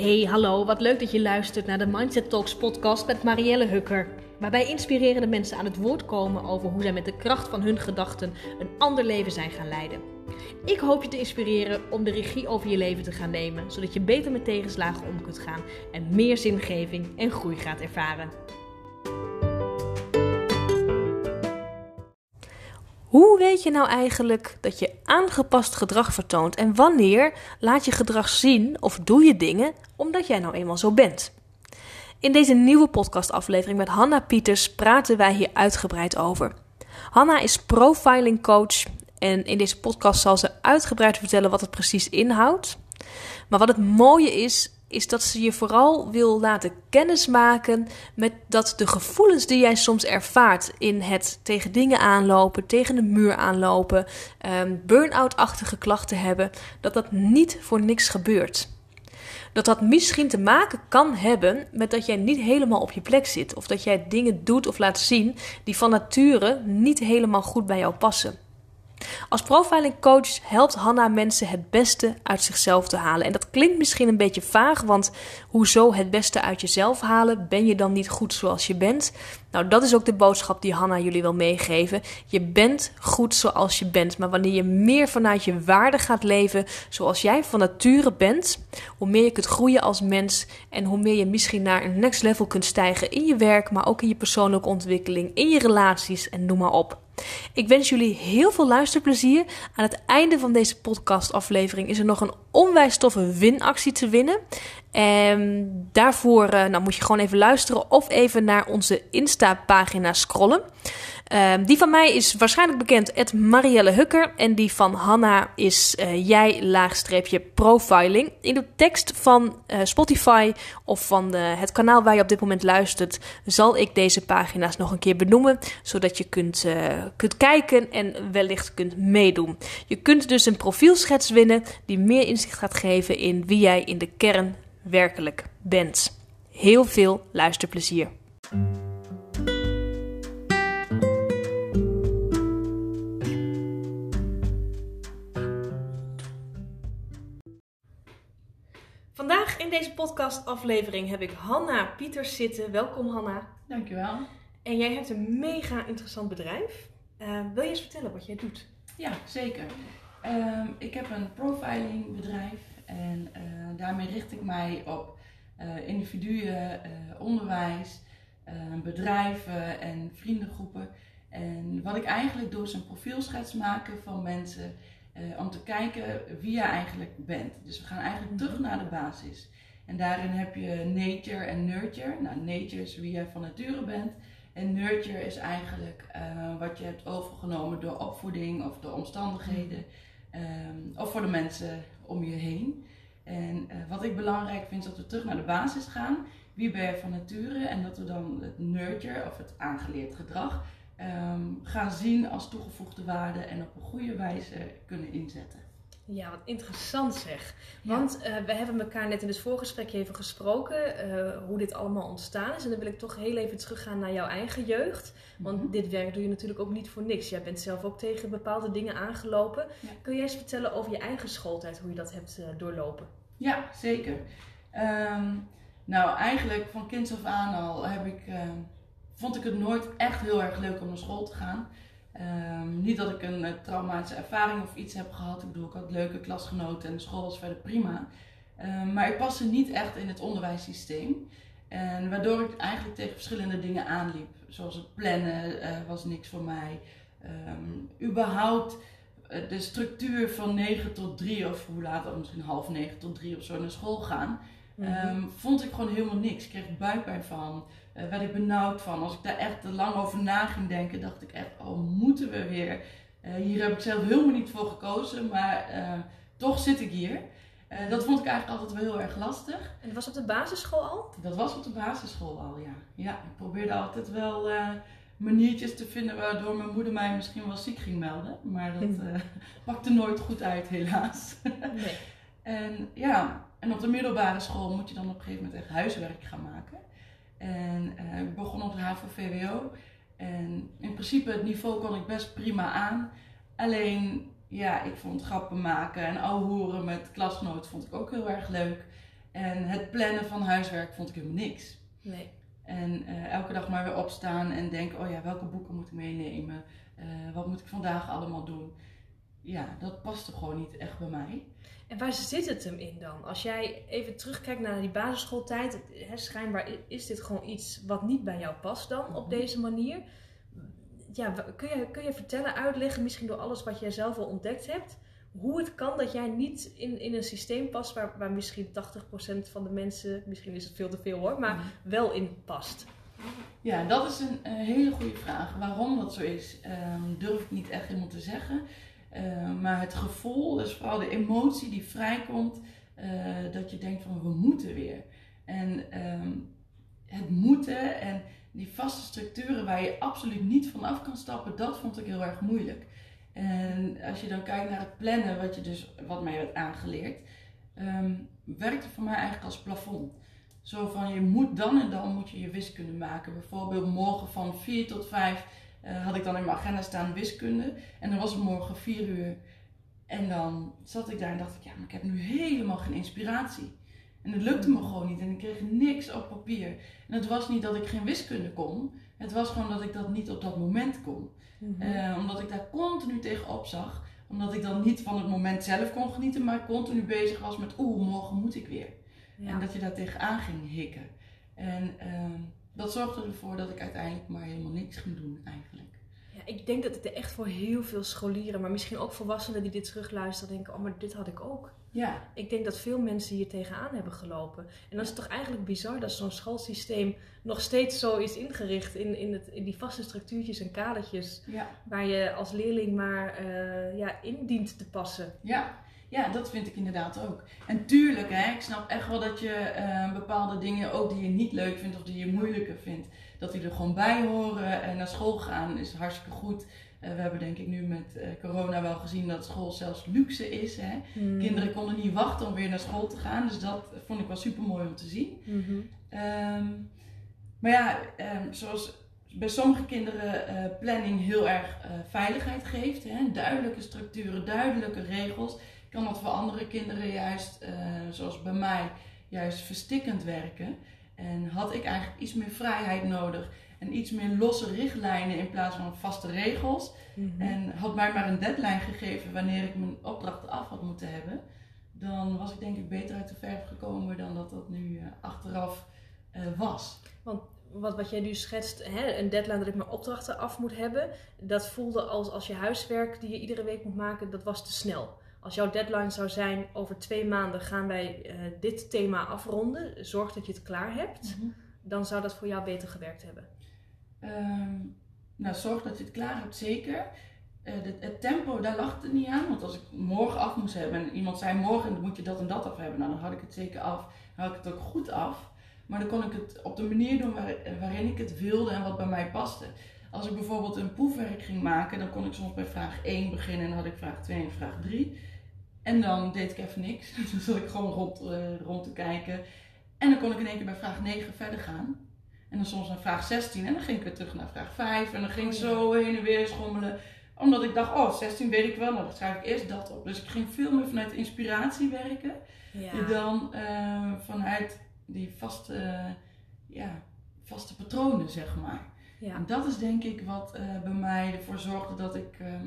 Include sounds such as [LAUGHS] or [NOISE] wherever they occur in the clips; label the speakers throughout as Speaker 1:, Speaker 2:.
Speaker 1: Hey, hallo, wat leuk dat je luistert naar de Mindset Talks podcast met Marielle Hukker. Waarbij inspirerende mensen aan het woord komen over hoe zij met de kracht van hun gedachten een ander leven zijn gaan leiden. Ik hoop je te inspireren om de regie over je leven te gaan nemen, zodat je beter met tegenslagen om kunt gaan en meer zingeving en groei gaat ervaren. Hoe weet je nou eigenlijk dat je aangepast gedrag vertoont en wanneer laat je gedrag zien of doe je dingen omdat jij nou eenmaal zo bent? In deze nieuwe podcastaflevering met Hanna Pieters praten wij hier uitgebreid over. Hanna is profiling coach en in deze podcast zal ze uitgebreid vertellen wat het precies inhoudt. Maar wat het mooie is, is dat ze je vooral wil laten kennismaken met dat de gevoelens die jij soms ervaart in het tegen dingen aanlopen, tegen de muur aanlopen, um, burn-out-achtige klachten hebben, dat dat niet voor niks gebeurt. Dat dat misschien te maken kan hebben met dat jij niet helemaal op je plek zit. Of dat jij dingen doet of laat zien die van nature niet helemaal goed bij jou passen. Als profiling coach helpt Hanna mensen het beste uit zichzelf te halen. En dat klinkt misschien een beetje vaag, want hoezo het beste uit jezelf halen? Ben je dan niet goed zoals je bent? Nou, dat is ook de boodschap die Hanna jullie wil meegeven. Je bent goed zoals je bent, maar wanneer je meer vanuit je waarde gaat leven zoals jij van nature bent, hoe meer je kunt groeien als mens en hoe meer je misschien naar een next level kunt stijgen in je werk, maar ook in je persoonlijke ontwikkeling, in je relaties en noem maar op. Ik wens jullie heel veel luisterplezier. Aan het einde van deze podcastaflevering is er nog een onwijs toffe winactie te winnen. En daarvoor uh, nou, moet je gewoon even luisteren of even naar onze Insta-pagina scrollen. Um, die van mij is waarschijnlijk bekend, het Marielle Hukker. En die van Hanna is uh, jij laagstreepje profiling. In de tekst van uh, Spotify of van de, het kanaal waar je op dit moment luistert, zal ik deze pagina's nog een keer benoemen. Zodat je kunt, kunt kijken en wellicht kunt meedoen. Je kunt dus een profielschets winnen die meer inzicht gaat geven in wie jij in de kern werkelijk bent. Heel veel luisterplezier. In deze podcastaflevering heb ik Hanna Pieters zitten. Welkom Hanna.
Speaker 2: Dankjewel.
Speaker 1: En jij hebt een mega interessant bedrijf. Uh, wil je eens vertellen wat jij doet?
Speaker 2: Ja, zeker. Uh, ik heb een profiling bedrijf en uh, daarmee richt ik mij op uh, individuen, onderwijs, bedrijven en vriendengroepen. En wat ik eigenlijk doe is een profielschets maken van mensen om te kijken wie je eigenlijk bent. Dus we gaan eigenlijk terug mhm. naar de basis. En daarin heb je nature en nurture. Nou, nature is wie jij van nature bent. En nurture is eigenlijk uh, wat je hebt overgenomen door opvoeding of door omstandigheden. Um, of voor de mensen om je heen. En uh, wat ik belangrijk vind is dat we terug naar de basis gaan. Wie ben je van nature? En dat we dan het nurture of het aangeleerd gedrag um, gaan zien als toegevoegde waarde en op een goede wijze kunnen inzetten.
Speaker 1: Ja, wat interessant zeg. Want uh, we hebben elkaar net in het voorgesprek even gesproken uh, hoe dit allemaal ontstaan is. En dan wil ik toch heel even teruggaan naar jouw eigen jeugd. Want mm -hmm. dit werk doe je natuurlijk ook niet voor niks. Jij bent zelf ook tegen bepaalde dingen aangelopen. Ja. Kun jij eens vertellen over je eigen schooltijd, hoe je dat hebt uh, doorlopen?
Speaker 2: Ja, zeker. Um, nou, eigenlijk van kinds af aan al heb ik vond ik het nooit echt heel erg leuk om naar school te gaan. Um, niet dat ik een uh, traumatische ervaring of iets heb gehad. Ik bedoel, ik had leuke klasgenoten en de school was verder prima. Um, maar ik paste niet echt in het onderwijssysteem. En waardoor ik eigenlijk tegen verschillende dingen aanliep. Zoals het plannen uh, was niks voor mij. Um, überhaupt uh, de structuur van 9 tot 3 of hoe laat, misschien half 9 tot 3 of zo naar school gaan. Mm -hmm. vond ik gewoon helemaal niks. Ik kreeg buikpijn van uh, werd ik benauwd van. Als ik daar echt te lang over na ging denken, dacht ik echt, oh moeten we weer. Uh, hier heb ik zelf helemaal niet voor gekozen, maar uh, toch zit ik hier. dat vond ik eigenlijk altijd wel heel erg lastig.
Speaker 1: En dat was op de basisschool al?
Speaker 2: Dat was op de basisschool al, ja. Ja, ik probeerde altijd wel maniertjes te vinden waardoor mijn moeder mij misschien wel ziek ging melden. Maar dat [LAUGHS] pakte nooit goed uit, helaas. Nee. [LAUGHS] en ja, en op de middelbare school moet je dan op een gegeven moment echt huiswerk gaan maken. En uh, ik begon op de HAVO-VWO. En in principe het niveau kon ik best prima aan. Alleen, ja, ik vond grappen maken en ouwehoeren met klasgenoten vond ik ook heel erg leuk. En het plannen van huiswerk vond ik helemaal niks.
Speaker 1: Nee.
Speaker 2: En eh, elke dag maar weer opstaan en denken, oh ja, welke boeken moet ik meenemen? Eh, wat moet ik vandaag allemaal doen? Ja, dat paste gewoon niet echt bij mij.
Speaker 1: En waar zit het hem in dan? Als jij even terugkijkt naar die basisschooltijd, hè, schijnbaar is dit gewoon iets wat niet bij jou past dan op
Speaker 2: Mhm.
Speaker 1: deze manier. Ja, kun je, kun je vertellen, uitleggen, misschien door alles wat jij zelf al ontdekt hebt, hoe het kan dat jij niet in, in een systeem past waar, waar misschien 80% van de mensen, misschien is het veel te veel hoor, maar
Speaker 2: Mhm.
Speaker 1: wel in past?
Speaker 2: Ja, dat is een, een hele goede vraag. Waarom dat zo is, ehm, durf ik niet echt helemaal te zeggen. Ehm, maar het gevoel, dus vooral de emotie die vrijkomt, eh, dat je denkt van we moeten weer. En ehm, het moeten en die vaste structuren waar je absoluut niet van af kan stappen, dat vond ik heel erg moeilijk. En als je dan kijkt naar het plannen, wat, je dus, wat mij werd aangeleerd, ehm werkte voor mij eigenlijk als plafond. Zo van je moet dan en dan moet je je wiskunde maken. Bijvoorbeeld morgen van 4 tot 5 eh, had ik dan in mijn agenda staan wiskunde. En dan was het morgen 4 uur. En dan zat ik daar en dacht ik, ja, maar ik heb nu helemaal geen inspiratie. En het lukte me gewoon niet en ik kreeg niks op papier. En het was niet dat ik geen wiskunde kon. Het was gewoon dat ik dat niet op dat moment kon. Eh, omdat ik daar continu tegenop zag. Omdat ik dan niet van het moment zelf kon genieten, maar continu bezig was met oeh, morgen moet ik weer.
Speaker 1: Ja.
Speaker 2: En dat je daar tegenaan ging hikken. En ehm, dat zorgde ervoor dat ik uiteindelijk maar helemaal niks ging doen eigenlijk.
Speaker 1: Ja, ik denk dat het er echt voor heel veel scholieren, maar misschien ook volwassenen die dit terugluisteren, denken: oh, maar dit had ik ook.
Speaker 2: Ja,
Speaker 1: Ik denk dat veel mensen hier tegenaan hebben gelopen. En dat is toch eigenlijk bizar dat zo'n schoolsysteem nog steeds zo is ingericht in, in, het, in die vaste structuurtjes en kadertjes,
Speaker 2: ja,
Speaker 1: waar je als leerling maar eh, ja, in dient te passen.
Speaker 2: ja. Ja, dat vind ik inderdaad ook. En tuurlijk, hè, ik snap echt wel dat je eh, bepaalde dingen ook die je niet leuk vindt of die je moeilijker vindt, dat die er gewoon bij horen. En naar school gaan is hartstikke goed. Eh, we hebben denk ik nu met eh, corona wel gezien dat school zelfs luxe is. Hè? Kinderen konden niet wachten om weer naar school te gaan. Dus dat vond ik wel super mooi om te zien.
Speaker 1: Mhm.
Speaker 2: Ehm, maar ja, ehm, zoals bij sommige kinderen planning heel erg veiligheid geeft. Hè? Duidelijke structuren, duidelijke regels. Kan dat voor andere kinderen juist, eh, zoals bij mij, juist verstikkend werken. En had ik eigenlijk iets meer vrijheid nodig. En iets meer losse richtlijnen in plaats van vaste regels.
Speaker 1: Mhm.
Speaker 2: En had mij maar een deadline gegeven wanneer ik mijn opdrachten af had moeten hebben. Dan was ik denk ik beter uit de verf gekomen dan dat dat nu eh, achteraf eh, was.
Speaker 1: Wat, wat jij nu schetst, hè, een deadline dat ik mijn opdrachten af moet hebben, dat voelde als als je huiswerk die je iedere week moet maken, dat was te snel. Als jouw deadline zou zijn, over twee maanden gaan wij eh, dit thema afronden, zorg dat je het klaar hebt, dan zou dat voor jou beter gewerkt hebben.
Speaker 2: Ehm, nou, zorg dat je het klaar hebt, zeker. Eh, de- het tempo, daar lag het niet aan. Want als ik morgen af moest hebben en iemand zei morgen moet je dat en dat af hebben, nou, dan had ik het zeker af. Dan had ik het ook goed af. Maar dan kon ik het op de manier doen waar- waarin ik het wilde en wat bij mij paste. Als ik bijvoorbeeld een proefwerk ging maken, dan kon ik soms bij vraag 1 beginnen en dan had ik vraag 2 en vraag 3. En dan deed ik even niks. [LAUGHS] Dan zat ik gewoon rond, eh, rond te kijken. En dan kon ik in één keer bij vraag 9 verder gaan. En dan soms naar vraag 16 en dan ging ik weer terug naar vraag 5. En dan ging ik
Speaker 1: Oh
Speaker 2: zo heen en weer schommelen. Omdat ik dacht, oh 16 weet ik wel, nou dan schrijf ik eerst dat op. Dus ik ging veel meer vanuit inspiratie werken.
Speaker 1: Ja.
Speaker 2: Dan eh, vanuit die vaste, ja, vaste patronen, zeg maar.
Speaker 1: ja.
Speaker 2: En dat is denk ik wat eh, bij mij ervoor zorgde dat ik, ehm,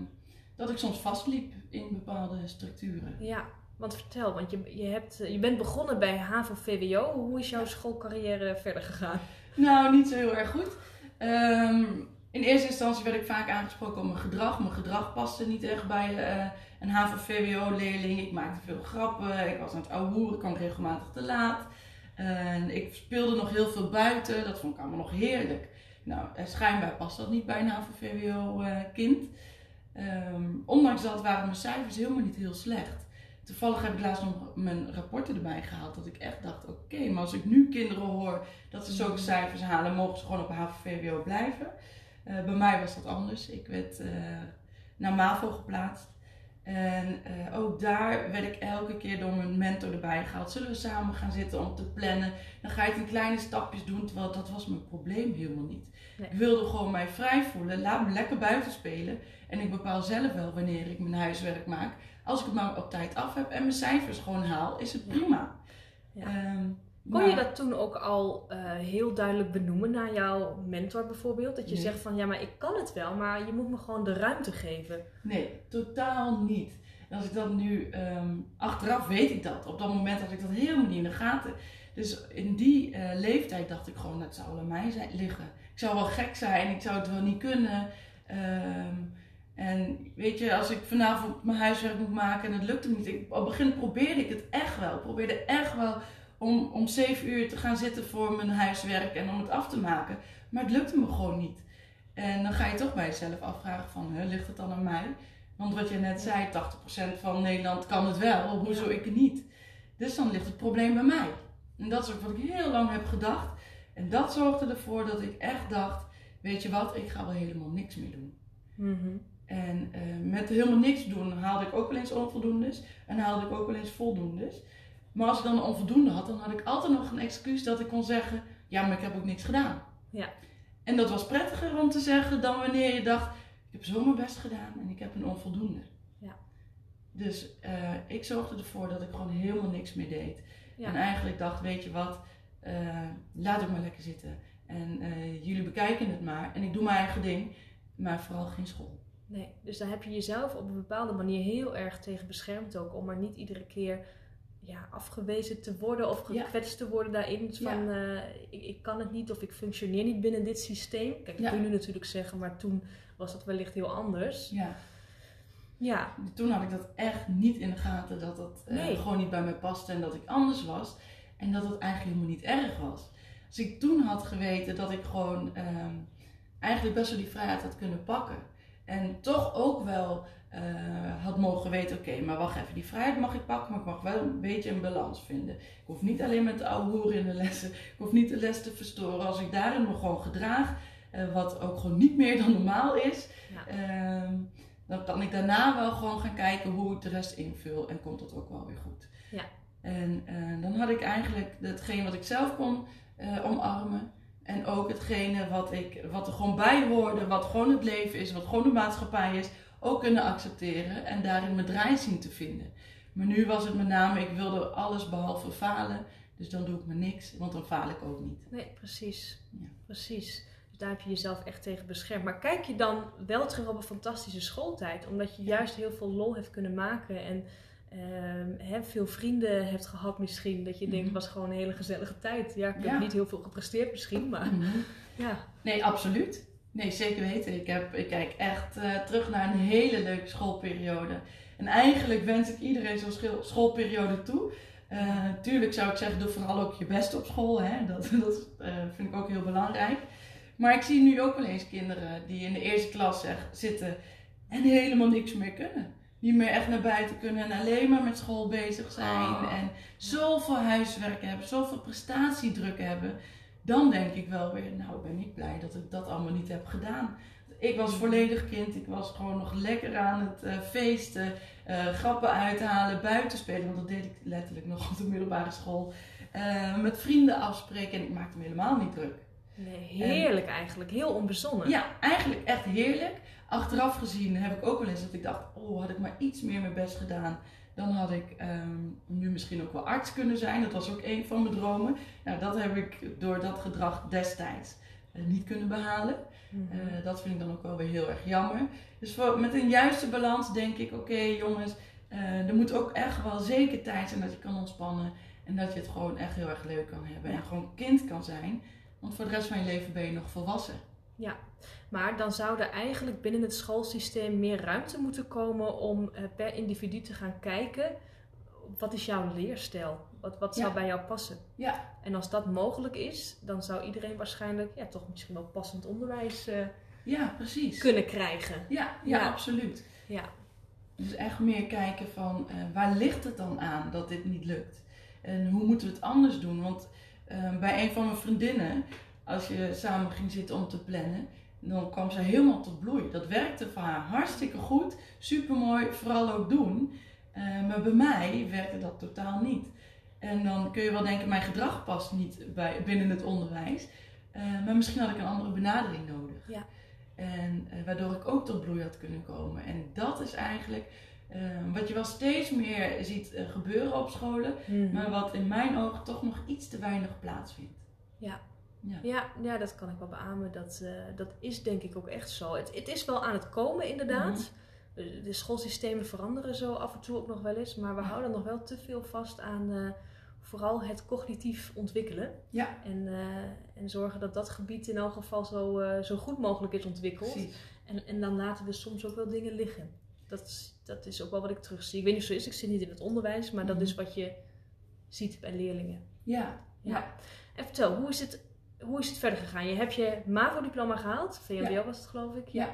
Speaker 2: dat ik soms vastliep in bepaalde structuren.
Speaker 1: Ja, want vertel, want je, je, hebt, eh, je bent begonnen bij HAVO-VWO. Hoe is jouw schoolcarrière verder gegaan?
Speaker 2: Nou, niet zo heel erg goed. Ehm, in eerste instantie werd ik vaak aangesproken op mijn gedrag. Mijn gedrag paste niet echt bij eh, een HAVO-VWO-leerling. Ik maakte veel grappen, ik was aan het ouwehoeren, ik kwam regelmatig te laat. En ik speelde nog heel veel buiten, dat vond ik allemaal nog heerlijk. Nou, eh, schijnbaar past dat niet bij een HAVO-VWO-kind. Ehm, ondanks dat waren mijn cijfers helemaal niet heel slecht. Toevallig heb ik laatst nog mijn rapporten erbij gehaald. Dat ik echt dacht, oké, maar als ik nu kinderen hoor dat ze zulke cijfers halen, mogen ze gewoon op HAVO-VWO blijven. Eh, bij mij was dat anders. Ik werd eh, naar MAVO geplaatst. En eh, ook daar werd ik elke keer door mijn mentor erbij gehaald. Zullen we samen gaan zitten om te plannen? Dan ga je het in kleine stapjes doen, terwijl dat was mijn probleem helemaal niet.
Speaker 1: Nee.
Speaker 2: Ik wilde gewoon mij vrij voelen, laat me lekker buiten spelen. En ik bepaal zelf wel wanneer ik mijn huiswerk maak. Als ik het maar op tijd af heb en mijn cijfers gewoon haal, is het prima.
Speaker 1: Ja.
Speaker 2: Ehm,
Speaker 1: Kon je dat toen ook al eh, heel duidelijk benoemen naar jouw mentor bijvoorbeeld? Dat je
Speaker 2: Nee.
Speaker 1: zegt van ja, maar ik kan het wel, maar je moet me gewoon de ruimte geven.
Speaker 2: Nee, totaal niet. En als ik dat nu, ehm, achteraf weet ik dat. Op dat moment had ik dat helemaal niet in de gaten. Dus in die eh, leeftijd dacht ik gewoon, het zou aan mij zijn, liggen. Ik zou wel gek zijn, ik zou het wel niet kunnen. Ehm, en weet je, als ik vanavond mijn huiswerk moet maken en het lukte niet. Ik, op het begin probeerde ik het echt wel. Ik probeerde echt wel om, om zeven uur te gaan zitten voor mijn huiswerk en om het af te maken. Maar het lukte me gewoon niet. En dan ga je toch bij jezelf afvragen van, hè, ligt het dan aan mij? Want wat je net zei, 80% van Nederland kan het wel, hoezo ik het niet? Dus dan ligt het probleem bij mij. En dat is ook wat ik heel lang heb gedacht. En dat zorgde ervoor dat ik echt dacht, weet je wat, ik ga wel helemaal niks meer doen.
Speaker 1: Mhm.
Speaker 2: En eh, met helemaal niks doen haalde ik ook wel eens onvoldoendes en haalde ik ook wel eens voldoendes. Maar als ik dan een onvoldoende had, dan had ik altijd nog een excuus dat ik kon zeggen, ja, maar ik heb ook niks gedaan.
Speaker 1: Ja.
Speaker 2: En dat was prettiger om te zeggen dan wanneer je dacht, ik heb zo mijn best gedaan en ik heb een onvoldoende.
Speaker 1: Ja.
Speaker 2: Dus eh, ik zorgde ervoor dat ik gewoon helemaal niks meer deed.
Speaker 1: Ja.
Speaker 2: En eigenlijk dacht, weet je wat, laat ik maar lekker zitten. En eh, jullie bekijken het maar. En ik doe mijn eigen ding, maar vooral geen school.
Speaker 1: Nee, dus daar heb je jezelf op een bepaalde manier heel erg tegen beschermd ook. Om maar niet iedere keer ja, afgewezen te worden of
Speaker 2: Ja.
Speaker 1: gekwetst te worden daarin. Van eh, ik, ik kan het niet of ik functioneer niet binnen dit systeem. Kijk, dat
Speaker 2: Ja.
Speaker 1: kun je nu natuurlijk zeggen, maar toen was dat wellicht heel anders.
Speaker 2: Ja.
Speaker 1: Ja,
Speaker 2: Toen had ik dat echt niet in de gaten dat dat eh, gewoon niet bij mij paste en dat ik anders was. En dat het eigenlijk helemaal niet erg was. Als ik toen had geweten dat ik gewoon ehm, eigenlijk best wel die vrijheid had kunnen pakken. En toch ook wel eh, had mogen weten, oké, maar wacht even, die vrijheid mag ik pakken, maar ik mag wel een beetje een balans vinden. Ik hoef niet alleen met de oude hoeren in de lessen, ik hoef niet de les te verstoren. Als ik daarin me gewoon gedraag, eh, wat ook gewoon niet meer dan normaal is,
Speaker 1: Ja.
Speaker 2: ehm, dan kan ik daarna wel gewoon gaan kijken hoe ik de rest invul en komt dat ook wel weer goed.
Speaker 1: Ja.
Speaker 2: En eh, dan had ik eigenlijk hetgeen wat ik zelf kon eh, omarmen. En ook hetgene wat, ik, wat er gewoon bij hoorde, wat gewoon het leven is, wat gewoon de maatschappij is, ook kunnen accepteren en daarin mijn draai zien te vinden. Maar nu was het met name, ik wilde alles behalve falen, dus dan doe ik me niks, want dan faal ik ook niet.
Speaker 1: Nee, precies.
Speaker 2: Ja.
Speaker 1: Precies. Dus daar heb je jezelf echt tegen beschermd. Maar kijk je dan wel terug op een fantastische schooltijd? Omdat je
Speaker 2: Ja.
Speaker 1: juist heel veel lol hebt kunnen maken en hè, veel vrienden hebt gehad misschien. Dat je denkt,
Speaker 2: Mhm.
Speaker 1: was gewoon een hele gezellige tijd. Ja, ik
Speaker 2: Ja.
Speaker 1: heb niet heel veel gepresteerd misschien, maar
Speaker 2: Mhm.
Speaker 1: ja.
Speaker 2: Nee, absoluut. Nee, zeker weten. Ik, heb, ik kijk echt eh, terug naar een hele leuke schoolperiode. En eigenlijk wens ik iedereen zo'n schoolperiode toe. Eh, tuurlijk zou ik zeggen, doe vooral ook je best op school. Hè? [LAUGHS] Dat, dat eh, vind ik ook heel belangrijk. Maar ik zie nu ook wel eens kinderen die in de eerste klas zeg, zitten en helemaal niks meer kunnen. Niet meer echt naar buiten kunnen en alleen maar met school bezig zijn.
Speaker 1: Oh.
Speaker 2: En zoveel huiswerk hebben, zoveel prestatiedruk hebben. Dan denk ik wel weer, nou ben ik blij dat ik dat allemaal niet heb gedaan. Ik was volledig kind, ik was gewoon nog lekker aan het eh, feesten, eh, grappen uithalen, buiten spelen. Want dat deed ik letterlijk nog [LAUGHS] op de middelbare school. Eh, met vrienden afspreken en ik maakte me helemaal niet druk.
Speaker 1: Nee, heerlijk eigenlijk. Heel onbezonnen.
Speaker 2: Ja, eigenlijk echt heerlijk. Achteraf gezien heb ik ook wel eens dat ik dacht, oh had ik maar iets meer mijn best gedaan. Dan had ik ehm, nu misschien ook wel arts kunnen zijn. Dat was ook een van mijn dromen. Nou, dat heb ik door dat gedrag destijds eh, niet kunnen behalen.
Speaker 1: Mhm.
Speaker 2: Eh, dat vind ik dan ook wel weer heel erg jammer. Dus voor, met een juiste balans denk ik, oké jongens, eh, er moet ook echt wel zeker tijd zijn dat je kan ontspannen. En dat je het gewoon echt heel erg leuk kan hebben.
Speaker 1: Ja.
Speaker 2: En gewoon kind kan zijn. Want voor de rest van je leven ben je nog volwassen.
Speaker 1: Maar dan zou er eigenlijk binnen het schoolsysteem meer ruimte moeten komen om eh, per individu te gaan kijken. Wat is jouw leerstijl? Wat, wat zou bij jou passen?
Speaker 2: Ja.
Speaker 1: En als dat mogelijk is, dan zou iedereen waarschijnlijk ja, toch misschien wel passend onderwijs eh,
Speaker 2: Ja, precies.
Speaker 1: kunnen krijgen.
Speaker 2: Ja, ja,
Speaker 1: Ja.
Speaker 2: absoluut.
Speaker 1: Ja.
Speaker 2: Dus echt meer kijken van eh, waar ligt het dan aan dat dit niet lukt? En hoe moeten we het anders doen? Want bij een van mijn vriendinnen, als je samen ging zitten om te plannen, dan kwam ze helemaal tot bloei. Dat werkte voor haar hartstikke goed, supermooi, vooral ook doen. Eh, maar bij mij werkte dat totaal niet. En dan kun je wel denken, mijn gedrag past niet bij, binnen het onderwijs. Eh, maar misschien had ik een andere benadering nodig.
Speaker 1: Ja.
Speaker 2: En eh, waardoor ik ook tot bloei had kunnen komen. En dat is eigenlijk wat je wel steeds meer ziet gebeuren op scholen,
Speaker 1: Mhm.
Speaker 2: maar wat in mijn ogen toch nog iets te weinig plaatsvindt.
Speaker 1: Ja.
Speaker 2: Ja.
Speaker 1: Ja, ja, dat kan ik wel beamen. Dat, eh, dat is denk ik ook echt zo. Het, het is wel aan het komen, inderdaad.
Speaker 2: Mhm.
Speaker 1: De- De schoolsystemen veranderen zo af en toe ook nog wel eens. Maar we
Speaker 2: Ja.
Speaker 1: houden nog wel te veel vast aan eh, vooral het cognitief ontwikkelen.
Speaker 2: Ja.
Speaker 1: En, eh, en zorgen dat dat gebied in elk geval zo, zo goed mogelijk is ontwikkeld.
Speaker 2: Precies.
Speaker 1: En, en dan laten we soms ook wel dingen liggen. Dat, is- dat is ook wel wat ik terugzie. Ik weet niet of het zo is, ik zit niet in het onderwijs, maar dat
Speaker 2: Mhm.
Speaker 1: is wat je ziet bij leerlingen.
Speaker 2: Ja.
Speaker 1: Ja.
Speaker 2: Ja.
Speaker 1: En vertel, hoe is het, hoe is het verder gegaan? Je hebt je MAVO-diploma gehaald, VMBO
Speaker 2: Ja.
Speaker 1: was het geloof ik.
Speaker 2: Ja.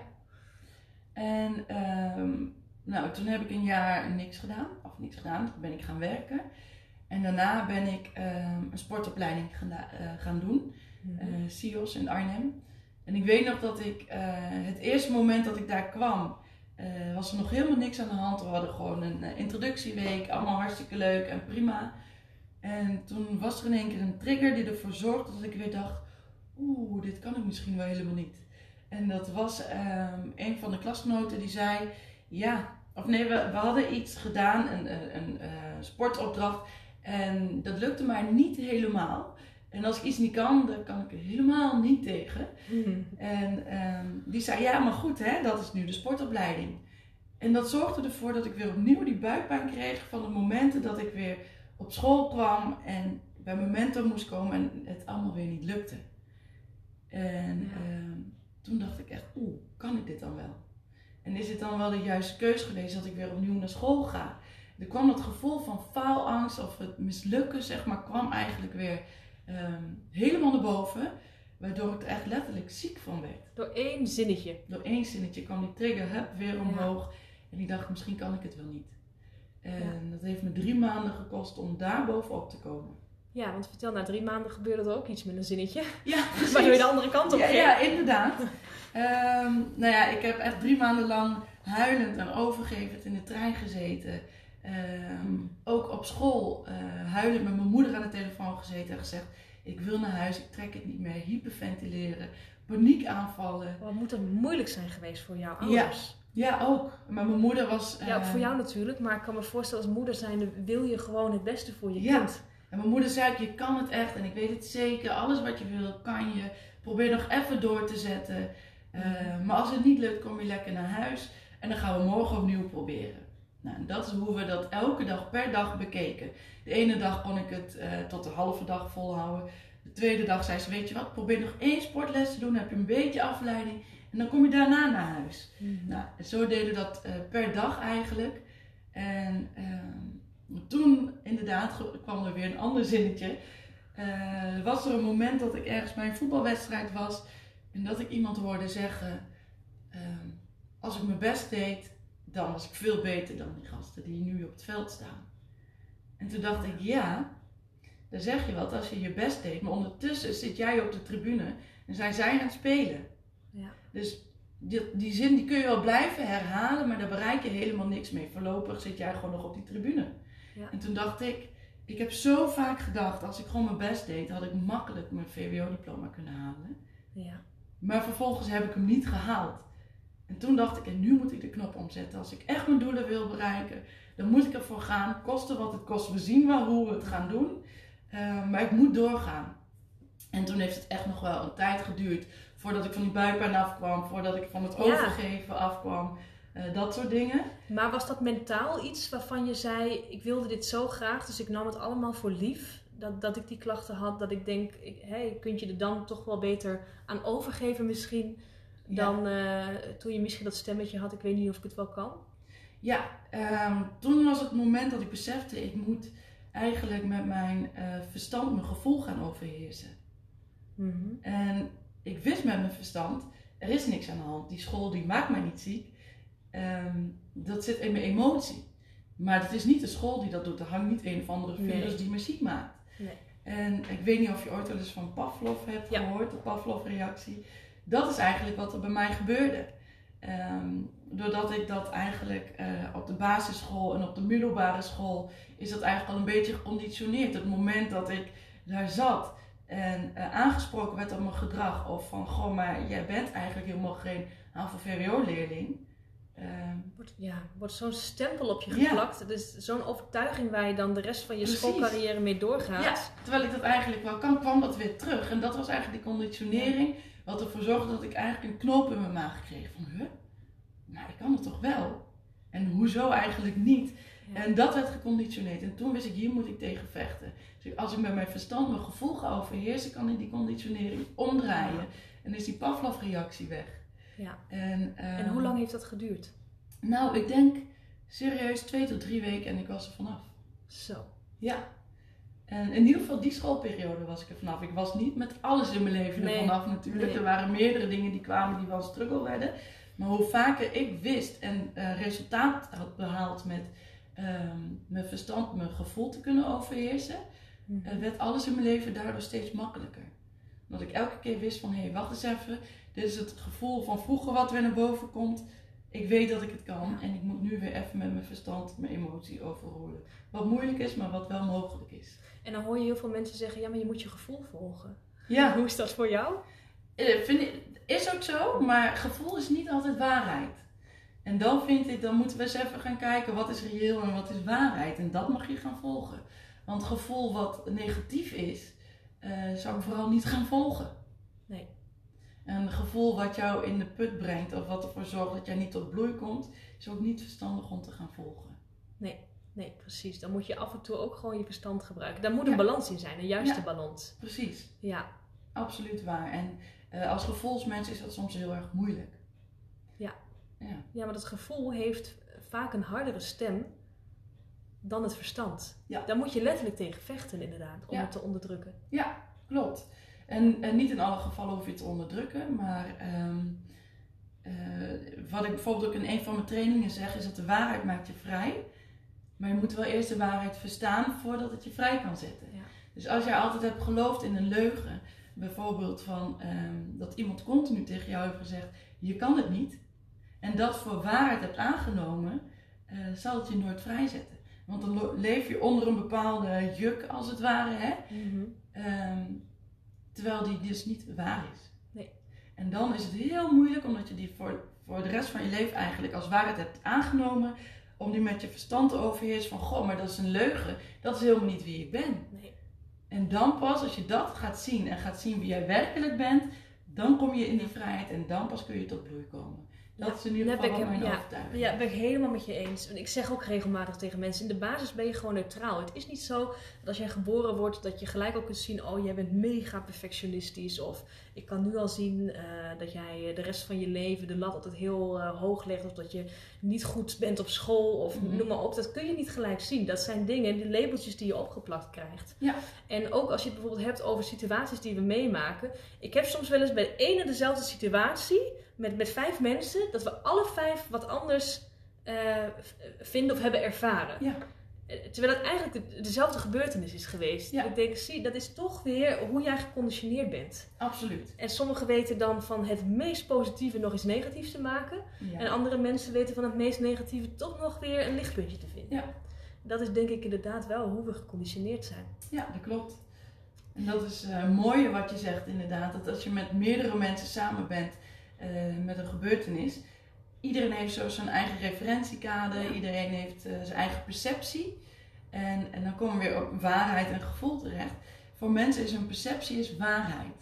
Speaker 2: En ehm, nou, toen heb ik een jaar niks gedaan. Of niks gedaan, toen ben ik gaan werken. En daarna ben ik ehm, een sportopleiding geda- eh, gaan doen. CIOS in Arnhem. En ik weet nog dat ik eh, het eerste moment dat ik daar kwam, was er nog helemaal niks aan de hand. We hadden gewoon een introductieweek, allemaal hartstikke leuk en prima. En toen was er in één keer een trigger die ervoor zorgde dat ik weer dacht, oeh, dit kan ik misschien wel helemaal niet. En dat was ehm, een van de klasgenoten die zei, ja, of nee, we, we hadden iets gedaan, een, een, een eh, sportopdracht. En dat lukte mij niet helemaal. En als ik iets niet kan, dan kan ik er helemaal niet tegen.
Speaker 1: Mhm.
Speaker 2: En ehm, die zei, ja, maar goed, hè, dat is nu de sportopleiding. En dat zorgde ervoor dat ik weer opnieuw die buikpijn kreeg van de momenten dat ik weer op school kwam en bij mijn mentor moest komen en het allemaal weer niet lukte. En
Speaker 1: Ja.
Speaker 2: ehm, toen dacht ik echt, oeh, kan ik dit dan wel? En is het dan wel de juiste keus geweest dat ik weer opnieuw naar school ga? Er kwam dat gevoel van faalangst of het mislukken, zeg maar, kwam eigenlijk weer ehm, helemaal naar boven. Waardoor ik er echt letterlijk ziek van werd.
Speaker 1: Door één zinnetje.
Speaker 2: Door één zinnetje kwam die trigger hup, weer omhoog. En ik dacht, misschien kan ik het wel niet. En dat heeft me drie maanden gekost om daar bovenop te komen.
Speaker 1: Ja, want vertel, na drie maanden gebeurde er ook iets met een zinnetje.
Speaker 2: Ja, [LAUGHS]
Speaker 1: Waardoor je de andere kant op ging.
Speaker 2: ja inderdaad. Ehm, nou ja, ik heb echt drie maanden lang huilend en overgevend in de trein gezeten. Ehm, ook op school eh, huilend met mijn moeder aan de telefoon gezeten en gezegd: Ik wil naar huis, ik trek het niet meer. Hyperventileren, paniekaanvallen.
Speaker 1: Wat moet het moeilijk zijn geweest voor jouw ouders?
Speaker 2: Ja, ook. Maar mijn moeder was.
Speaker 1: Ja,
Speaker 2: eh,
Speaker 1: voor jou natuurlijk, maar ik kan me voorstellen als moeder zijnde wil je gewoon het beste voor je
Speaker 2: Ja.
Speaker 1: kind.
Speaker 2: En mijn moeder zei: Je kan het echt en ik weet het zeker. Alles wat je wil, kan je. Probeer nog even door te zetten. Eh, maar als het niet lukt, kom je lekker naar huis. En dan gaan we morgen opnieuw proberen. Nou, en dat is hoe we dat elke dag per dag bekeken. De ene dag kon ik het eh, tot de halve dag volhouden. De tweede dag zei ze: Weet je wat, probeer nog één sportles te doen. Dan heb je een beetje afleiding. En dan kom je daarna naar huis. Nou, en zo deden we dat eh, per dag eigenlijk. En ehm, toen inderdaad kwam er weer een ander zinnetje. Eh, was er een moment dat ik ergens bij een voetbalwedstrijd was en dat ik iemand hoorde zeggen: ehm, Als ik mijn best deed, dan was ik veel beter dan die gasten die nu op het veld staan. En toen dacht ik: Ja, daar zeg je wat als je je best deed, maar ondertussen zit jij op de tribune en zijn zij aan het spelen. Dus die, die zin die kun je wel blijven herhalen, maar daar bereik je helemaal niks mee. Voorlopig zit jij gewoon nog op die tribune.
Speaker 1: Ja.
Speaker 2: En toen dacht ik, ik heb zo vaak gedacht, als ik gewoon mijn best deed, had ik makkelijk mijn VWO-diploma kunnen halen.
Speaker 1: Ja.
Speaker 2: Maar vervolgens heb ik hem niet gehaald. En toen dacht ik, en nu moet ik de knop omzetten. Als ik echt mijn doelen wil bereiken, dan moet ik ervoor gaan. Koste wat het kost. We zien wel hoe we het gaan doen. Eh, maar ik moet doorgaan. En toen heeft het echt nog wel een tijd geduurd voordat ik van die buikpijn afkwam, voordat ik van het
Speaker 1: Ja.
Speaker 2: overgeven afkwam. Eh, dat soort dingen.
Speaker 1: Maar was dat mentaal iets waarvan je zei, ik wilde dit zo graag, dus ik nam het allemaal voor lief? Dat, dat ik die klachten had, dat ik denk, ik, hey, kunt je er dan toch wel beter aan overgeven misschien?
Speaker 2: Ja.
Speaker 1: Dan eh, toen je misschien dat stemmetje had, ik weet niet of ik het wel kan.
Speaker 2: Ja, ehm, toen was het moment dat ik besefte, ik moet eigenlijk met mijn eh, verstand mijn gevoel gaan overheersen.
Speaker 1: Mhm.
Speaker 2: En ik wist met mijn verstand, er is niks aan de hand. Die school die maakt mij niet ziek. Ehm, dat zit in mijn emotie. Maar het is niet de school die dat doet. Er hangt niet een of andere virus
Speaker 1: Nee.
Speaker 2: die me ziek maakt.
Speaker 1: Nee.
Speaker 2: En ik weet niet of je ooit wel eens van Pavlov hebt
Speaker 1: Ja.
Speaker 2: gehoord, de Pavlov-reactie. Dat is eigenlijk wat er bij mij gebeurde. Ehm, doordat ik dat eigenlijk eh, op de basisschool en op de middelbare school is dat eigenlijk al een beetje geconditioneerd. Het moment dat ik daar zat en eh, aangesproken werd op mijn gedrag of van goh, maar jij bent eigenlijk helemaal geen HAVO-VWO-leerling. Ehm,
Speaker 1: Wordt, ja, wordt zo'n stempel op je geplakt. Is zo'n overtuiging waar je dan de rest van je
Speaker 2: Precies.
Speaker 1: schoolcarrière mee
Speaker 2: ja,
Speaker 1: doorgaat.
Speaker 2: terwijl ik dat eigenlijk wel kan, kwam dat weer terug. En dat was eigenlijk die conditionering, wat ervoor zorgde dat ik eigenlijk een knoop in mijn maag kreeg. Van, huh? Maar ik kan het toch wel? En hoezo eigenlijk niet?
Speaker 1: Ja.
Speaker 2: En dat werd geconditioneerd. En toen wist ik, hier moet ik tegen vechten. Dus als ik met mijn verstand mijn gevoel ga overheersen, kan ik die conditionering omdraaien. En is die Pavlov-reactie weg.
Speaker 1: Ja.
Speaker 2: En,
Speaker 1: En
Speaker 2: ehm,
Speaker 1: hoe lang heeft dat geduurd?
Speaker 2: Nou, ik denk serieus twee tot drie weken en ik was er vanaf.
Speaker 1: Zo.
Speaker 2: Ja. En in ieder geval die schoolperiode was ik er vanaf. Ik was niet met alles in mijn leven er vanaf natuurlijk.
Speaker 1: Nee.
Speaker 2: Er waren meerdere dingen die kwamen die wel struggle werden. Maar hoe vaker ik wist en eh, resultaat had behaald met ehm, mijn verstand, mijn gevoel te kunnen overheersen, eh, werd alles in mijn leven daardoor steeds makkelijker. Omdat ik elke keer wist van, hé, hey, wacht eens even. Dit is het gevoel van vroeger wat weer naar boven komt. Ik weet dat ik het kan
Speaker 1: Ja.
Speaker 2: en ik moet nu weer even met mijn verstand, mijn emotie overroelen. Wat moeilijk is, maar wat wel mogelijk is.
Speaker 1: En dan hoor je heel veel mensen zeggen, ja, maar je moet je gevoel volgen.
Speaker 2: Ja,
Speaker 1: Hoe is dat voor jou?
Speaker 2: eh, vind ik, is ook zo, maar gevoel is niet altijd waarheid. En dan vind ik, dan moeten we eens even gaan kijken wat is reëel en wat is waarheid. En dat mag je gaan volgen. Want gevoel wat negatief is, eh, zou ik vooral niet gaan volgen.
Speaker 1: Nee.
Speaker 2: Een gevoel wat jou in de put brengt of wat ervoor zorgt dat jij niet tot bloei komt, is ook niet verstandig om te gaan volgen.
Speaker 1: Nee, precies. Dan moet je af en toe ook gewoon je verstand gebruiken. Daar moet een
Speaker 2: Ja.
Speaker 1: balans in zijn, een juiste
Speaker 2: Ja.
Speaker 1: balans.
Speaker 2: Precies,
Speaker 1: Ja,
Speaker 2: absoluut waar. En eh, als gevoelsmens is dat soms heel erg moeilijk.
Speaker 1: Ja.
Speaker 2: Ja,
Speaker 1: maar dat gevoel heeft vaak een hardere stem dan het verstand.
Speaker 2: Ja.
Speaker 1: Daar moet je letterlijk tegen vechten, inderdaad, om
Speaker 2: Ja.
Speaker 1: het te onderdrukken.
Speaker 2: ja klopt. En, en niet in alle gevallen hoef je het te onderdrukken, maar ehm, eh, wat ik bijvoorbeeld ook in een van mijn trainingen zeg, is dat de waarheid maakt je vrij. Maar je moet wel eerst de waarheid verstaan voordat het je vrij kan zetten.
Speaker 1: Ja.
Speaker 2: Dus als jij altijd hebt geloofd in een leugen, bijvoorbeeld van ehm, dat iemand continu tegen jou heeft gezegd: je kan het niet, en dat voor waarheid hebt aangenomen, eh, zal het je nooit vrijzetten. Want dan leef je onder een bepaalde juk, als het ware, hè?
Speaker 1: Mhm.
Speaker 2: Ehm, terwijl die dus niet waar is.
Speaker 1: Nee.
Speaker 2: En dan is het heel moeilijk, omdat je die voor, voor de rest van je leven eigenlijk als waarheid hebt aangenomen, om die met je verstand te overheersen van, goh, maar dat is een leugen. Dat is helemaal niet wie ik ben.
Speaker 1: Nee.
Speaker 2: En dan pas, als je dat gaat zien en gaat zien wie jij werkelijk bent, dan kom je in die vrijheid en dan pas kun je tot bloei komen. Dat
Speaker 1: Ja,
Speaker 2: is in ieder geval
Speaker 1: ik
Speaker 2: mijn
Speaker 1: ja. Ja, ben ik helemaal met je eens. En ik zeg ook regelmatig tegen mensen: in de basis ben je gewoon neutraal. Het is niet zo dat als jij geboren wordt, dat je gelijk ook kunt zien: oh, jij bent mega perfectionistisch. Of ik kan nu al zien eh, dat jij de rest van je leven de lat altijd heel eh, hoog legt. Of dat je niet goed bent op school. Of
Speaker 2: Mhm.
Speaker 1: noem maar op. Dat kun je niet gelijk zien. Dat zijn dingen, die labeltjes die je opgeplakt krijgt.
Speaker 2: Ja.
Speaker 1: En ook als je het bijvoorbeeld hebt over situaties die we meemaken. Ik heb soms wel eens bij één en dezelfde situatie met, met vijf mensen, dat we alle vijf wat anders eh, vinden of hebben ervaren.
Speaker 2: Ja.
Speaker 1: Eh, Terwijl het eigenlijk de- dezelfde gebeurtenis is geweest.
Speaker 2: Ja.
Speaker 1: Ik denk, zie, dat is toch weer hoe jij geconditioneerd bent.
Speaker 2: Absoluut.
Speaker 1: En sommigen weten dan van het meest positieve nog iets negatiefs te maken.
Speaker 2: Ja.
Speaker 1: En andere mensen weten van het meest negatieve toch nog weer een lichtpuntje te vinden.
Speaker 2: Ja.
Speaker 1: Dat is denk ik inderdaad wel hoe we geconditioneerd zijn.
Speaker 2: Ja, dat klopt. En dat is het mooie wat je zegt inderdaad. Dat als je met meerdere mensen samen bent eh, met een gebeurtenis. Iedereen heeft zo zijn eigen referentiekader.
Speaker 1: Ja.
Speaker 2: Iedereen heeft eh, zijn eigen perceptie. En, en dan komen we weer op waarheid en gevoel terecht. Voor mensen is een perceptie is waarheid.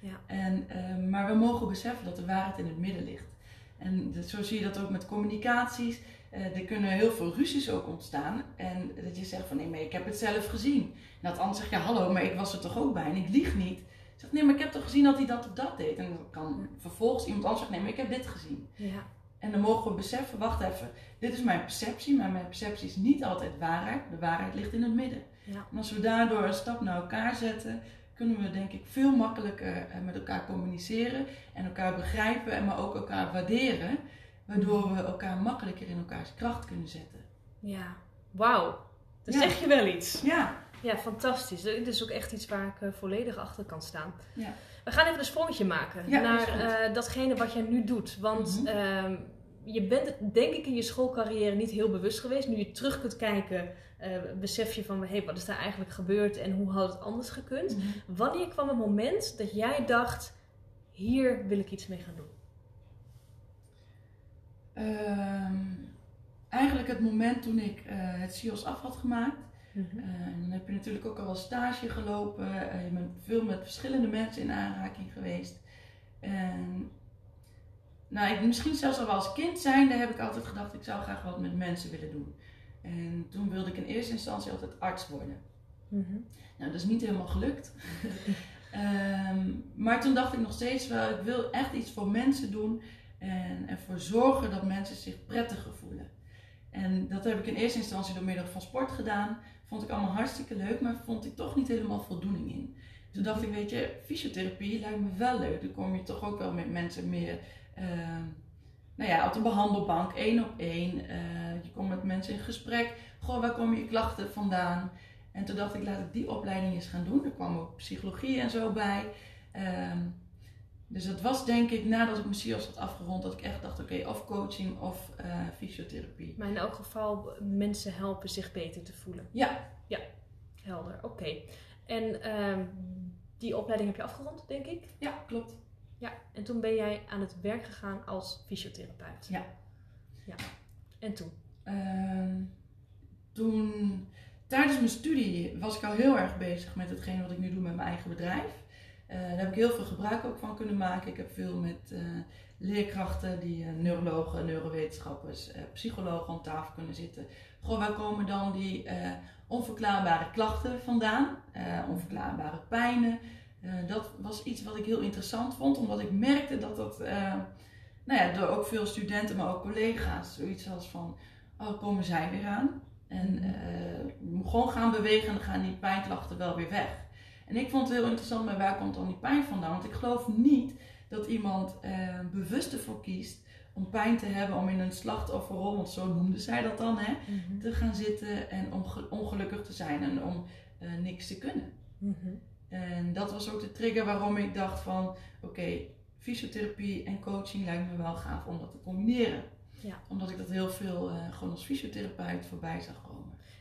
Speaker 1: Ja.
Speaker 2: En, eh, maar we mogen beseffen dat de waarheid in het midden ligt. En dat- zo zie je dat ook met communicaties. Er kunnen heel veel ruzies ook ontstaan. En dat je zegt van nee, maar ik heb het zelf gezien. En dat de ander zegt, ja hallo, maar ik was er toch ook bij en ik lieg niet. Zegt nee, maar ik heb toch gezien dat hij dat of dat deed. En dan kan vervolgens iemand anders zeggen, nee, maar ik heb dit gezien.
Speaker 1: Ja.
Speaker 2: En dan mogen we beseffen, wacht even, dit is mijn perceptie, maar mijn perceptie is niet altijd waarheid. De waarheid ligt in het midden.
Speaker 1: Ja.
Speaker 2: En als we daardoor een stap naar elkaar zetten, kunnen we denk ik veel makkelijker eh, met elkaar communiceren en elkaar begrijpen en maar ook elkaar waarderen. Waardoor we elkaar makkelijker in elkaars kracht kunnen zetten.
Speaker 1: Ja. Wauw. Dan
Speaker 2: Ja.
Speaker 1: zeg je wel iets.
Speaker 2: Ja,
Speaker 1: Ja, fantastisch. Dit is ook echt iets waar ik eh, volledig achter kan staan.
Speaker 2: Ja.
Speaker 1: We gaan even een sprongetje maken
Speaker 2: Ja,
Speaker 1: naar eh, datgene wat jij nu doet. Want
Speaker 2: Mhm.
Speaker 1: ehm, je bent het denk ik in je schoolcarrière niet heel bewust geweest. Nu je terug kunt kijken, eh, besef je van hey, wat is daar eigenlijk gebeurd en hoe had het anders gekund. Wanneer kwam het moment dat jij dacht, hier wil ik iets mee gaan doen?
Speaker 2: Ehm, eigenlijk het moment toen ik het CIOS af had gemaakt.
Speaker 1: Mhm.
Speaker 2: Uh, en dan heb je natuurlijk ook al wel stage gelopen. Uh, je bent veel met verschillende mensen in aanraking geweest. En nou, ik, misschien zelfs al als kind zijnde heb ik altijd gedacht, ik zou graag wat met mensen willen doen. En toen wilde ik in eerste instantie altijd arts worden.
Speaker 1: Mhm.
Speaker 2: Nou, dat is niet helemaal gelukt. um, [LAUGHS] maar toen dacht ik nog steeds wel, ik wil echt iets voor mensen doen en ervoor zorgen dat mensen zich prettiger voelen. En dat heb ik in eerste instantie door middel van sport gedaan. Vond ik allemaal hartstikke leuk, maar vond ik toch niet helemaal voldoening in. Toen dacht ik, weet je, fysiotherapie lijkt me wel leuk. Dan kom je toch ook wel met mensen meer, uh, nou ja, op de behandelbank, één op één. Uh, je komt met mensen in gesprek. Goh, waar komen je klachten vandaan? En toen dacht ik, laat ik die opleiding eens gaan doen. Er kwam ook psychologie en zo bij. Um, dus dat was denk ik nadat ik mijn CIO's had afgerond, dat ik echt dacht, oké, okay, of coaching of uh, fysiotherapie.
Speaker 1: Maar in elk geval mensen helpen zich beter te voelen.
Speaker 2: Ja.
Speaker 1: Ja, helder. Oké. Okay. En um, die opleiding heb je afgerond, denk ik?
Speaker 2: Ja, klopt.
Speaker 1: Ja, en toen ben jij aan het werk gegaan als fysiotherapeut.
Speaker 2: Ja.
Speaker 1: Ja. En toen?
Speaker 2: Uh, toen, tijdens mijn studie was ik al heel erg bezig met hetgeen wat ik nu doe met mijn eigen bedrijf. Uh, daar heb ik heel veel gebruik ook van kunnen maken. Ik heb veel met uh, leerkrachten, die uh, neurologen, neurowetenschappers, psychologen om tafel kunnen zitten. Gewoon, waar komen dan die onverklaarbare klachten vandaan? onverklaarbare pijnen. dat was iets wat ik heel interessant vond, omdat ik merkte dat dat, nou ja, door ook veel studenten, maar ook collega's, zoiets als van, oh, komen zij weer aan? En gewoon gaan bewegen en dan gaan die pijnklachten wel weer weg. En ik vond het heel interessant, maar waar komt dan die pijn vandaan? Want ik geloof niet dat iemand eh, bewust ervoor kiest om pijn te hebben, om in een slachtofferrol, want zo noemde zij dat dan, hè,
Speaker 1: Mhm.
Speaker 2: te gaan zitten en om ongelukkig te zijn en om uh, niks te kunnen.
Speaker 1: Mhm.
Speaker 2: En dat was ook de trigger waarom ik dacht van, oké, fysiotherapie en coaching lijkt me wel gaaf om dat te combineren.
Speaker 1: Ja.
Speaker 2: Omdat ik dat heel veel uh, gewoon als fysiotherapeut voorbij zag komen.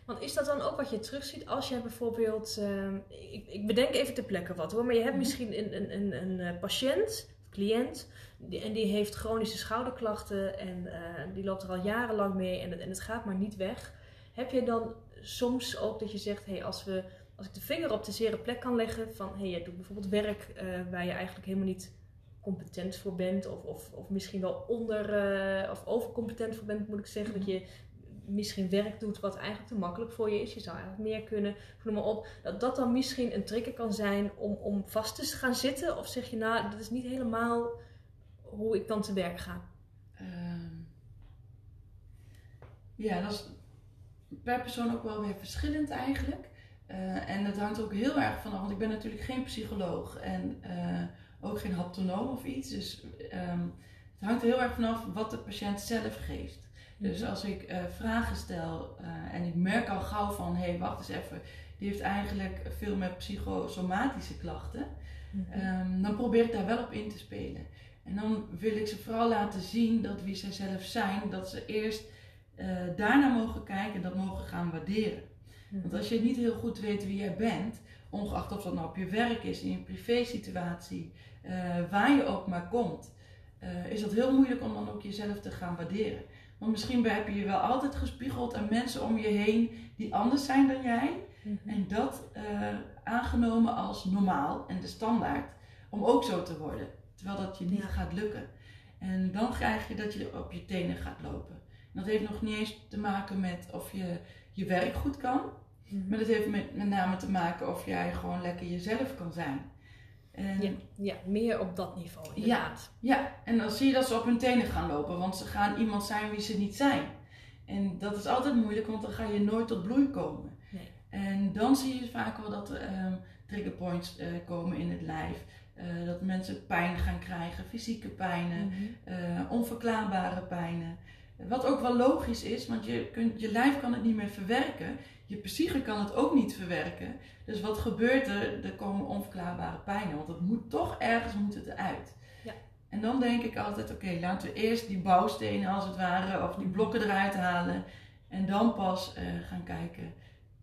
Speaker 1: Want is dat dan ook wat je terugziet als je bijvoorbeeld, uh, ik, ik, bedenk even ter plekke wat hoor, maar je hebt misschien een, een, een, een eh, patiënt, cliënt, die, en die heeft chronische schouderklachten en uh, die loopt er al jarenlang mee en het, en het gaat maar niet weg. Heb je dan soms ook dat je zegt, hey, als, we, als ik de vinger op de zere plek kan leggen van, hey, jij doet bijvoorbeeld werk uh, waar je eigenlijk helemaal niet competent voor bent of, of, of misschien wel onder uh, of overcompetent voor bent, moet ik zeggen, dat je misschien werk doet wat eigenlijk te makkelijk voor je is. Je zou eigenlijk meer kunnen, noem maar op. Dat dat dan misschien een trigger kan zijn om, om vast te gaan zitten. Of zeg je nou, dat is niet helemaal hoe ik dan te werk ga.
Speaker 2: Uh, ja, dat is per persoon ook wel weer verschillend eigenlijk. Uh, en het hangt ook heel erg vanaf, want ik ben natuurlijk geen psycholoog en uh, ook geen haptonoom of iets. Dus um, het hangt er heel erg vanaf wat de patiënt zelf geeft. Dus als ik uh, vragen stel uh, en ik merk al gauw van, hé, hey, wacht eens even, die heeft eigenlijk veel met psychosomatische klachten,
Speaker 1: Mhm.
Speaker 2: um, dan probeer ik daar wel op in te spelen. En dan wil ik ze vooral laten zien dat wie zij zelf zijn, dat ze eerst uh, daarna mogen kijken en dat mogen gaan waarderen.
Speaker 1: Mhm.
Speaker 2: Want als je niet heel goed weet wie jij bent, ongeacht of dat nou op je werk is, in je privésituatie, waar je ook maar komt, is dat heel moeilijk om dan ook jezelf te gaan waarderen. Want misschien heb je je wel altijd gespiegeld aan mensen om je heen die anders zijn dan jij.
Speaker 1: Mhm.
Speaker 2: En dat uh, aangenomen als normaal en de standaard om ook zo te worden. Terwijl dat je niet
Speaker 1: Ja.
Speaker 2: gaat lukken. En dan krijg je dat je op je tenen gaat lopen. En dat heeft nog niet eens te maken met of je je werk goed kan.
Speaker 1: Mhm.
Speaker 2: Maar dat heeft met, met name te maken of jij gewoon lekker jezelf kan zijn. En
Speaker 1: Ja, ja, meer op dat niveau inderdaad.
Speaker 2: ja, en dan zie je dat ze op hun tenen gaan lopen, want ze gaan iemand zijn wie ze niet zijn. En dat is altijd moeilijk, want dan ga je nooit tot bloei komen.
Speaker 1: Nee.
Speaker 2: En dan zie je vaak wel dat er ehm, trigger points eh, komen in het lijf. Eh, dat mensen pijn gaan krijgen, fysieke pijnen,
Speaker 1: Mhm.
Speaker 2: eh, onverklaarbare pijnen. Wat ook wel logisch is, want je, kunt, je lijf kan het niet meer verwerken. Je psyche kan het ook niet verwerken. Dus wat gebeurt er? Er komen onverklaarbare pijnen, want het moet toch ergens moet het eruit.
Speaker 1: Ja.
Speaker 2: En dan denk ik altijd, oké, laten we eerst die bouwstenen als het ware, of die blokken eruit halen. En dan pas eh, gaan kijken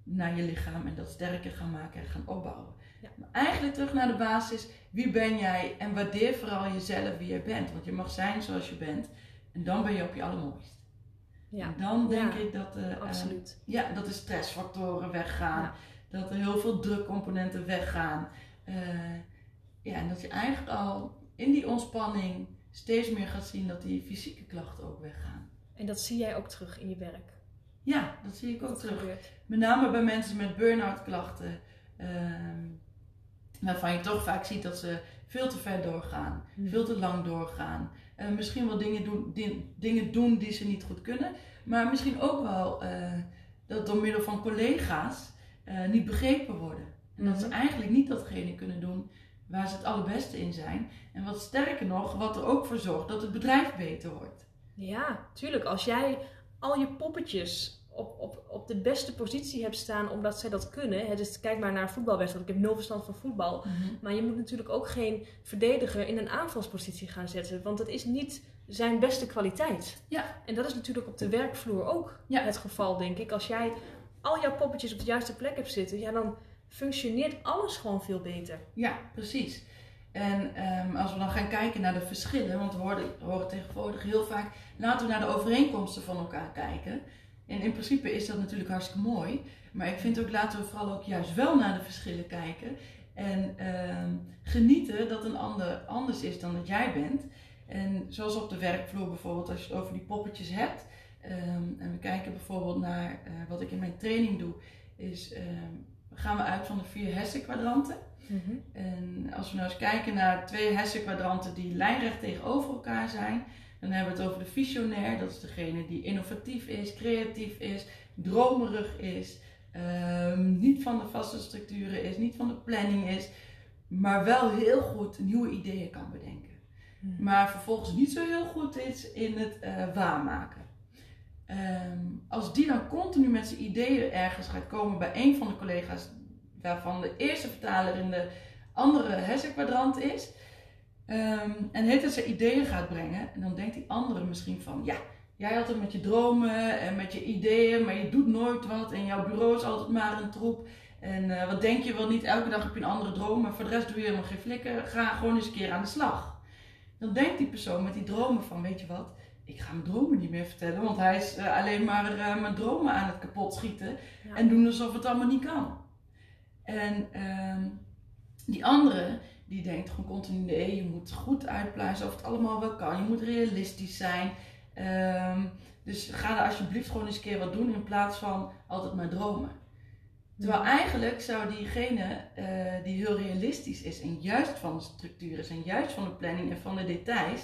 Speaker 2: naar je lichaam en dat sterker gaan maken en gaan opbouwen.
Speaker 1: Ja.
Speaker 2: Maar eigenlijk terug naar de basis, wie ben jij? En waardeer vooral jezelf wie jij bent. Want je mag zijn zoals je bent. En dan ben je op je allermooist.
Speaker 1: Ja,
Speaker 2: dan denk
Speaker 1: Ja,
Speaker 2: ik dat, eh, eh,
Speaker 1: absoluut.
Speaker 2: ja, dat de stressfactoren weggaan.
Speaker 1: Ja.
Speaker 2: Dat er heel veel drukcomponenten weggaan. Eh, ja, en dat je eigenlijk al in die ontspanning steeds meer gaat zien dat die fysieke klachten ook weggaan.
Speaker 1: En dat zie jij ook terug in je werk.
Speaker 2: Ja, dat zie ik ook
Speaker 1: Dat
Speaker 2: terug.
Speaker 1: gebeurt.
Speaker 2: Met name bij mensen met burn-out klachten. ehm, waarvan je toch vaak ziet dat ze veel te ver doorgaan.
Speaker 1: Hmm.
Speaker 2: Veel te lang doorgaan. Eh, misschien wel dingen doen, die, dingen doen die ze niet goed kunnen. Maar misschien ook wel eh, dat door middel van collega's eh, niet begrepen worden. En dat ze
Speaker 1: Mhm.
Speaker 2: eigenlijk niet datgene kunnen doen waar ze het allerbeste in zijn. En wat sterker nog, wat er ook voor zorgt dat het bedrijf beter wordt.
Speaker 1: Ja, tuurlijk. Als jij al je poppetjes op, op, op de beste positie hebt staan omdat zij dat kunnen. Hè, dus kijk maar naar voetbalwedstrijd. Ik heb nul verstand van voetbal. Maar je moet natuurlijk ook geen verdediger in een aanvalspositie gaan zetten. Want dat is niet zijn beste kwaliteit.
Speaker 2: Ja.
Speaker 1: En dat is natuurlijk op de werkvloer ook
Speaker 2: Ja.
Speaker 1: het geval, denk ik. Als jij al jouw poppetjes op de juiste plek hebt zitten, ja, dan functioneert alles gewoon veel beter.
Speaker 2: Ja, precies. En ehm, als we dan gaan kijken naar de verschillen, want we horen, horen tegenwoordig heel vaak, laten we naar de overeenkomsten van elkaar kijken. En in principe is dat natuurlijk hartstikke mooi, maar ik vind ook laten we vooral ook juist wel naar de verschillen kijken. En ehm, genieten dat een ander anders is dan dat jij bent. En zoals op de werkvloer bijvoorbeeld, als je het over die poppetjes hebt. ehm, en we kijken bijvoorbeeld naar eh, wat ik in mijn training doe, is ehm, gaan we uit van de vier hersenkwadranten. En als we nou eens kijken naar twee hersenkwadranten die lijnrecht tegenover elkaar zijn, dan hebben we het over de visionair, dat is degene die innovatief is, creatief is, dromerig is, ehm, niet van de vaste structuren is, niet van de planning is, maar wel heel goed nieuwe ideeën kan bedenken. Maar vervolgens niet zo heel goed is in het eh, waarmaken. Ehm, als die dan continu met zijn ideeën ergens gaat komen bij een van de collega's, waarvan de eerste vertaler in de andere hersenkwadrant is, ehm, en het zijn ideeën gaat brengen, en dan denkt die andere misschien van, ja, jij had het met je dromen en met je ideeën, maar je doet nooit wat en jouw bureau is altijd maar een troep. En eh, wat denk je wel niet, elke dag heb je een andere droom, maar voor de rest doe je helemaal geen flikker, ga gewoon eens een keer aan de slag. Dan denkt die persoon met die dromen van, weet je wat, ik ga mijn dromen niet meer vertellen, want hij is eh, alleen maar eh, mijn dromen aan het kapot schieten
Speaker 1: Ja.
Speaker 2: en doen alsof het allemaal niet kan. En ehm, die andere, die denkt gewoon continu, nee, je moet goed uitpluizen of het allemaal wel kan. Je moet realistisch zijn. Ehm, dus ga er alsjeblieft gewoon eens een keer wat doen in plaats van altijd maar dromen. Terwijl eigenlijk zou diegene eh, die heel realistisch is en juist van de structuur is en juist van de planning en van de details,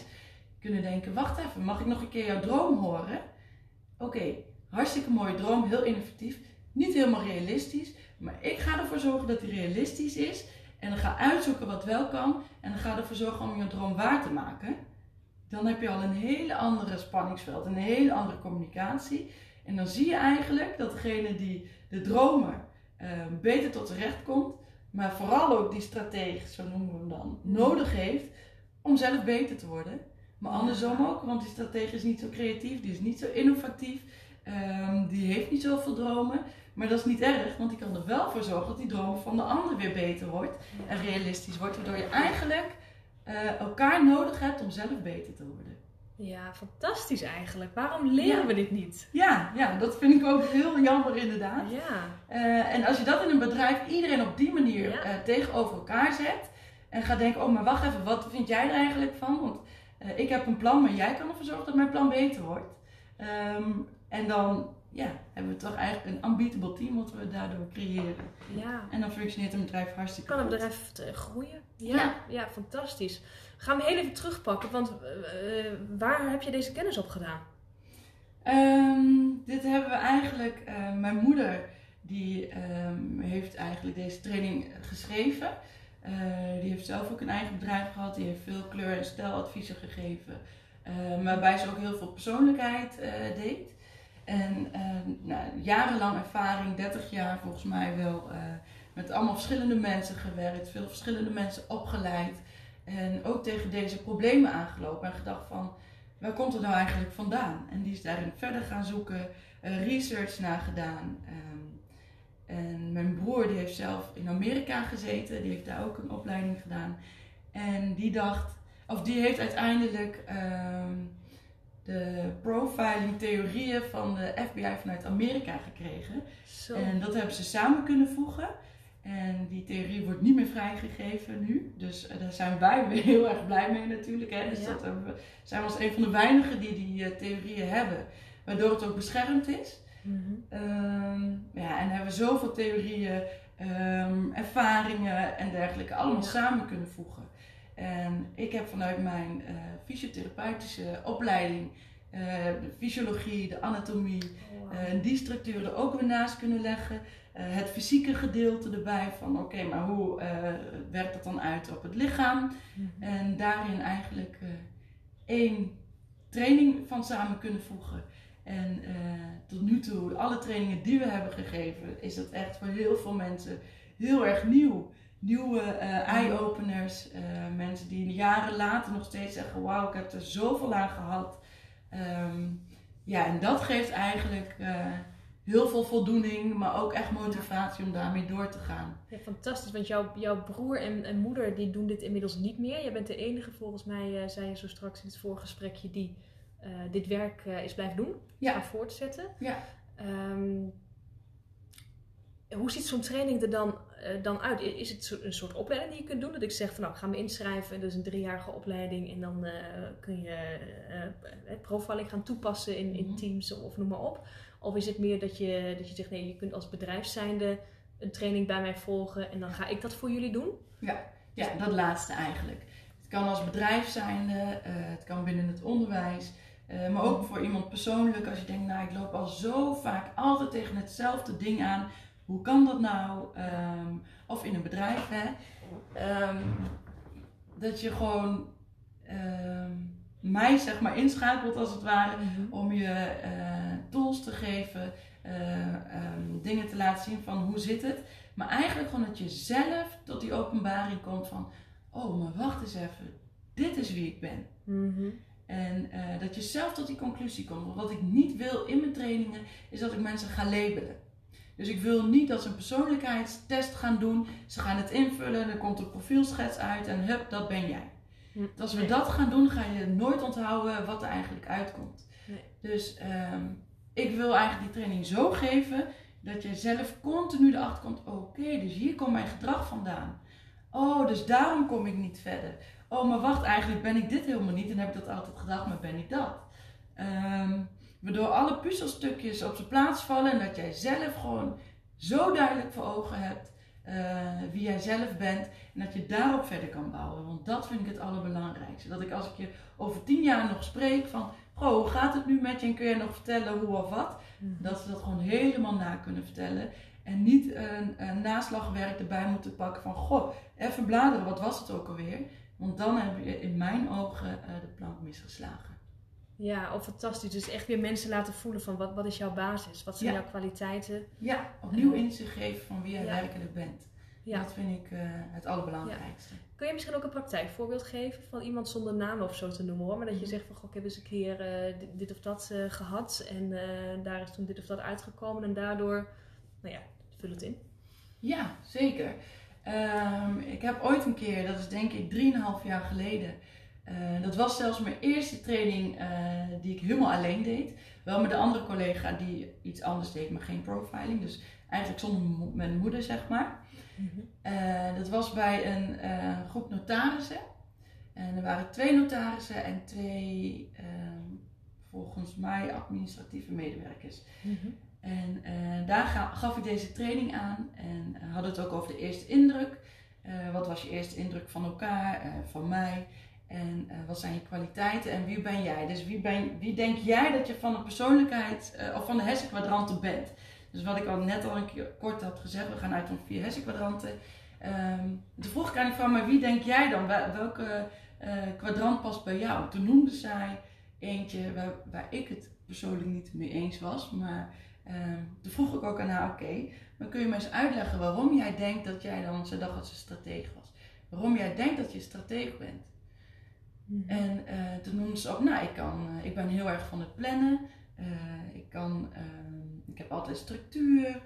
Speaker 2: kunnen denken, wacht even, mag ik nog een keer jouw droom horen? Oké, hartstikke mooie droom, heel innovatief, niet helemaal realistisch, maar ik ga ervoor zorgen dat die realistisch is en dan ga uitzoeken wat wel kan en dan ga ervoor zorgen om je droom waar te maken. Dan heb je al een hele andere spanningsveld, een hele andere communicatie. En dan zie je eigenlijk dat degene die de dromer eh, beter tot zijn recht komt, maar vooral ook die stratege, zo noemen we hem dan, nodig heeft om zelf beter te worden. Maar andersom ook, want die stratege is niet zo creatief, die is niet zo innovatief, ehm, die heeft niet zoveel dromen. Maar dat is niet erg, want die kan er wel voor zorgen dat die droom van de ander weer beter wordt en realistisch wordt. Waardoor je eigenlijk eh, elkaar nodig hebt om zelf beter te worden.
Speaker 1: Ja, fantastisch eigenlijk. Waarom leren
Speaker 2: Ja.
Speaker 1: we dit niet?
Speaker 2: Ja, ja, dat vind ik ook heel jammer inderdaad.
Speaker 1: Ja,
Speaker 2: Eh, en als je dat in een bedrijf iedereen op die manier
Speaker 1: Ja.
Speaker 2: eh, tegenover elkaar zet en gaat denken, oh maar wacht even, wat vind jij er eigenlijk van? Want ik heb een plan, maar jij kan ervoor zorgen dat mijn plan beter wordt. Ehm, en dan ja, hebben we toch eigenlijk een unbeatable team wat we daardoor creëren.
Speaker 1: ja.
Speaker 2: En dan functioneert een bedrijf hartstikke
Speaker 1: Kan een
Speaker 2: goed.
Speaker 1: bedrijf eh, groeien? Ja, ja.
Speaker 2: Ja.
Speaker 1: fantastisch. Gaan we heel even terugpakken, want eh, eh, waar heb je deze kennis op gedaan?
Speaker 2: Ehm, dit hebben we eigenlijk, mijn moeder die ehm, heeft eigenlijk deze training geschreven. Die heeft zelf ook een eigen bedrijf gehad, die heeft veel kleur- en stijladviezen gegeven. waarbij ze ook heel veel persoonlijkheid deed. En eh, nou, jarenlang ervaring, 30 jaar volgens mij wel, eh, met allemaal verschillende mensen gewerkt, veel verschillende mensen opgeleid. En ook tegen deze problemen aangelopen en gedacht van, waar komt het nou eigenlijk vandaan? En die is daarin verder gaan zoeken, eh, research naar gedaan. Ehm, en mijn broer die heeft zelf in Amerika gezeten, die heeft daar ook een opleiding gedaan. En die dacht, of die heeft uiteindelijk ehm, de profiling theorieën van de FBI vanuit Amerika gekregen.
Speaker 1: Zo.
Speaker 2: En dat hebben ze samen kunnen voegen. En die theorie wordt niet meer vrijgegeven nu. Dus eh, daar zijn wij [LAUGHS] weer heel erg blij mee natuurlijk. Hè? Dus
Speaker 1: Ja.
Speaker 2: dat hebben we, zijn we als een van de weinigen die die eh, theorieën hebben. Waardoor het ook beschermd is.
Speaker 1: Mhm.
Speaker 2: Ehm, ja, en hebben we zoveel theorieën, ehm, ervaringen en dergelijke allemaal
Speaker 1: Ja.
Speaker 2: samen kunnen voegen. En ik heb vanuit mijn eh, fysiotherapeutische opleiding eh, de fysiologie, de anatomie,
Speaker 1: Wow.
Speaker 2: eh, die structuren ook weer naast kunnen leggen. Het fysieke gedeelte erbij van oké, maar hoe werkt dat dan uit op het lichaam?
Speaker 1: Mhm.
Speaker 2: En daarin eigenlijk één training van samen kunnen voegen. En tot nu toe, alle trainingen die we hebben gegeven, is dat echt voor heel veel mensen heel erg nieuw. Nieuwe eh, eye-openers, eh, mensen die jaren later nog steeds zeggen: Wauw, ik heb er zoveel aan gehad. Ehm, ja, en dat geeft eigenlijk eh, heel veel voldoening, maar ook echt motivatie om daarmee door te gaan.
Speaker 1: Ja, fantastisch, want jouw, jouw broer en, en moeder die doen dit inmiddels niet meer. Jij bent de enige, volgens mij, zei je zo straks in het voorgesprekje, die dit werk is blijven doen,
Speaker 2: Ja.
Speaker 1: gaan voortzetten.
Speaker 2: Ja.
Speaker 1: Ehm, hoe ziet zo'n training er dan, dan uit? Is het een soort opleiding die je kunt doen? Dat ik zeg van nou, ik ga me inschrijven, dat is een driejarige opleiding en dan eh, kun je eh, eh, profiling gaan toepassen in, in
Speaker 2: Mhm.
Speaker 1: teams of noem maar op. Of is het meer dat je, dat je zegt nee, je kunt als bedrijf zijnde een training bij mij volgen en dan ga ik dat voor jullie doen?
Speaker 2: Ja, dat laatste eigenlijk. Het kan als bedrijf zijn, eh, het kan binnen het onderwijs, eh, maar ook voor iemand persoonlijk. Als je denkt, nou ik loop al zo vaak altijd tegen hetzelfde ding aan. Hoe kan dat nou? Ehm, of in een bedrijf, hè. Ehm, dat je gewoon ehm, mij zeg maar inschakelt als het ware om je eh, tools te geven, eh, dingen te laten zien van hoe zit het. Maar eigenlijk gewoon dat je zelf tot die openbaring komt van, oh maar wacht eens even, dit is wie ik ben.
Speaker 1: Mhm.
Speaker 2: En eh, dat je zelf tot die conclusie komt. Want wat ik niet wil in mijn trainingen is dat ik mensen ga labelen. Dus ik wil niet dat ze een persoonlijkheidstest gaan doen. Ze gaan het invullen en er komt een profielschets uit en hup, dat ben jij.
Speaker 1: Hm.
Speaker 2: Want Als we dat gaan doen, ga je nooit onthouden wat er eigenlijk uitkomt.
Speaker 1: Nee.
Speaker 2: Dus ehm, ik wil eigenlijk die training zo geven dat je zelf continu erachter komt: oké, dus hier komt mijn gedrag vandaan. Oh, dus daarom kom ik niet verder. Oh, maar wacht, eigenlijk ben ik dit helemaal niet en heb ik dat altijd gedacht, maar ben ik dat? Ehm, waardoor alle puzzelstukjes op zijn plaats vallen en dat jij zelf gewoon zo duidelijk voor ogen hebt eh, wie jij zelf bent en dat je daarop verder kan bouwen. Want dat vind ik het allerbelangrijkste. Dat ik als ik je over tien jaar nog spreek van, goh, hoe gaat het nu met je en kun je nog vertellen hoe of wat?
Speaker 1: Mhm.
Speaker 2: Dat ze dat gewoon helemaal na kunnen vertellen. En niet een, een naslagwerk erbij moeten pakken van, goh, even bladeren, wat was het ook alweer? Want dan heb je in mijn ogen eh, de plank misgeslagen.
Speaker 1: Ja, oh, fantastisch. Dus echt weer mensen laten voelen van wat, wat is jouw basis? Wat zijn
Speaker 2: Ja.
Speaker 1: jouw kwaliteiten?
Speaker 2: Ja, opnieuw inzicht geven van wie jij
Speaker 1: Ja.
Speaker 2: werkelijk bent.
Speaker 1: Ja.
Speaker 2: Dat vind ik eh, het allerbelangrijkste.
Speaker 1: Kun je misschien ook een praktijkvoorbeeld geven van iemand zonder naam of zo te noemen hoor? Maar dat je
Speaker 2: Mhm.
Speaker 1: zegt van goh, ik heb eens een keer eh, dit, dit of dat eh, gehad en daar is toen dit of dat uitgekomen en daardoor, nou ja, vul het in.
Speaker 2: Ja, zeker. Ehm, ik heb ooit een keer, dat is denk ik 3,5 jaar geleden. Eh, dat was zelfs mijn eerste training eh, die ik helemaal alleen deed. Wel met de andere collega die iets anders deed, maar geen profiling. Dus eigenlijk zonder mo- mijn moeder, zeg maar. Eh, dat was bij een groep notarissen. En er waren twee notarissen en twee, ehm, volgens mij, administratieve medewerkers. En eh, daar ga- gaf ik deze training aan en hadden het ook over de eerste indruk. Wat was je eerste indruk van elkaar, van mij? En eh, wat zijn je kwaliteiten en wie ben jij? Dus wie, ben, wie denk jij dat je van de persoonlijkheid eh, of van de hersenkwadranten bent? Dus wat ik al net al een keer kort had gezegd, we gaan uit van vier hersenkwadranten. Ehm toen vroeg ik aan die vrouw, maar wie denk jij dan? Wel- Welke eh, kwadrant past bij jou? Toen noemde zij eentje waar, waar ik het persoonlijk niet mee eens was, maar Ehm, toen vroeg ik ook aan haar, oké, maar kun je me eens uitleggen waarom jij denkt dat jij dan, ze dacht dat ze stratege was, waarom jij denkt dat je stratege bent? En eh, toen noemde ze ook, nou, ik, kan, eh, ik ben heel erg van het plannen, Eh, ik, kan, ehm, ik heb altijd structuur,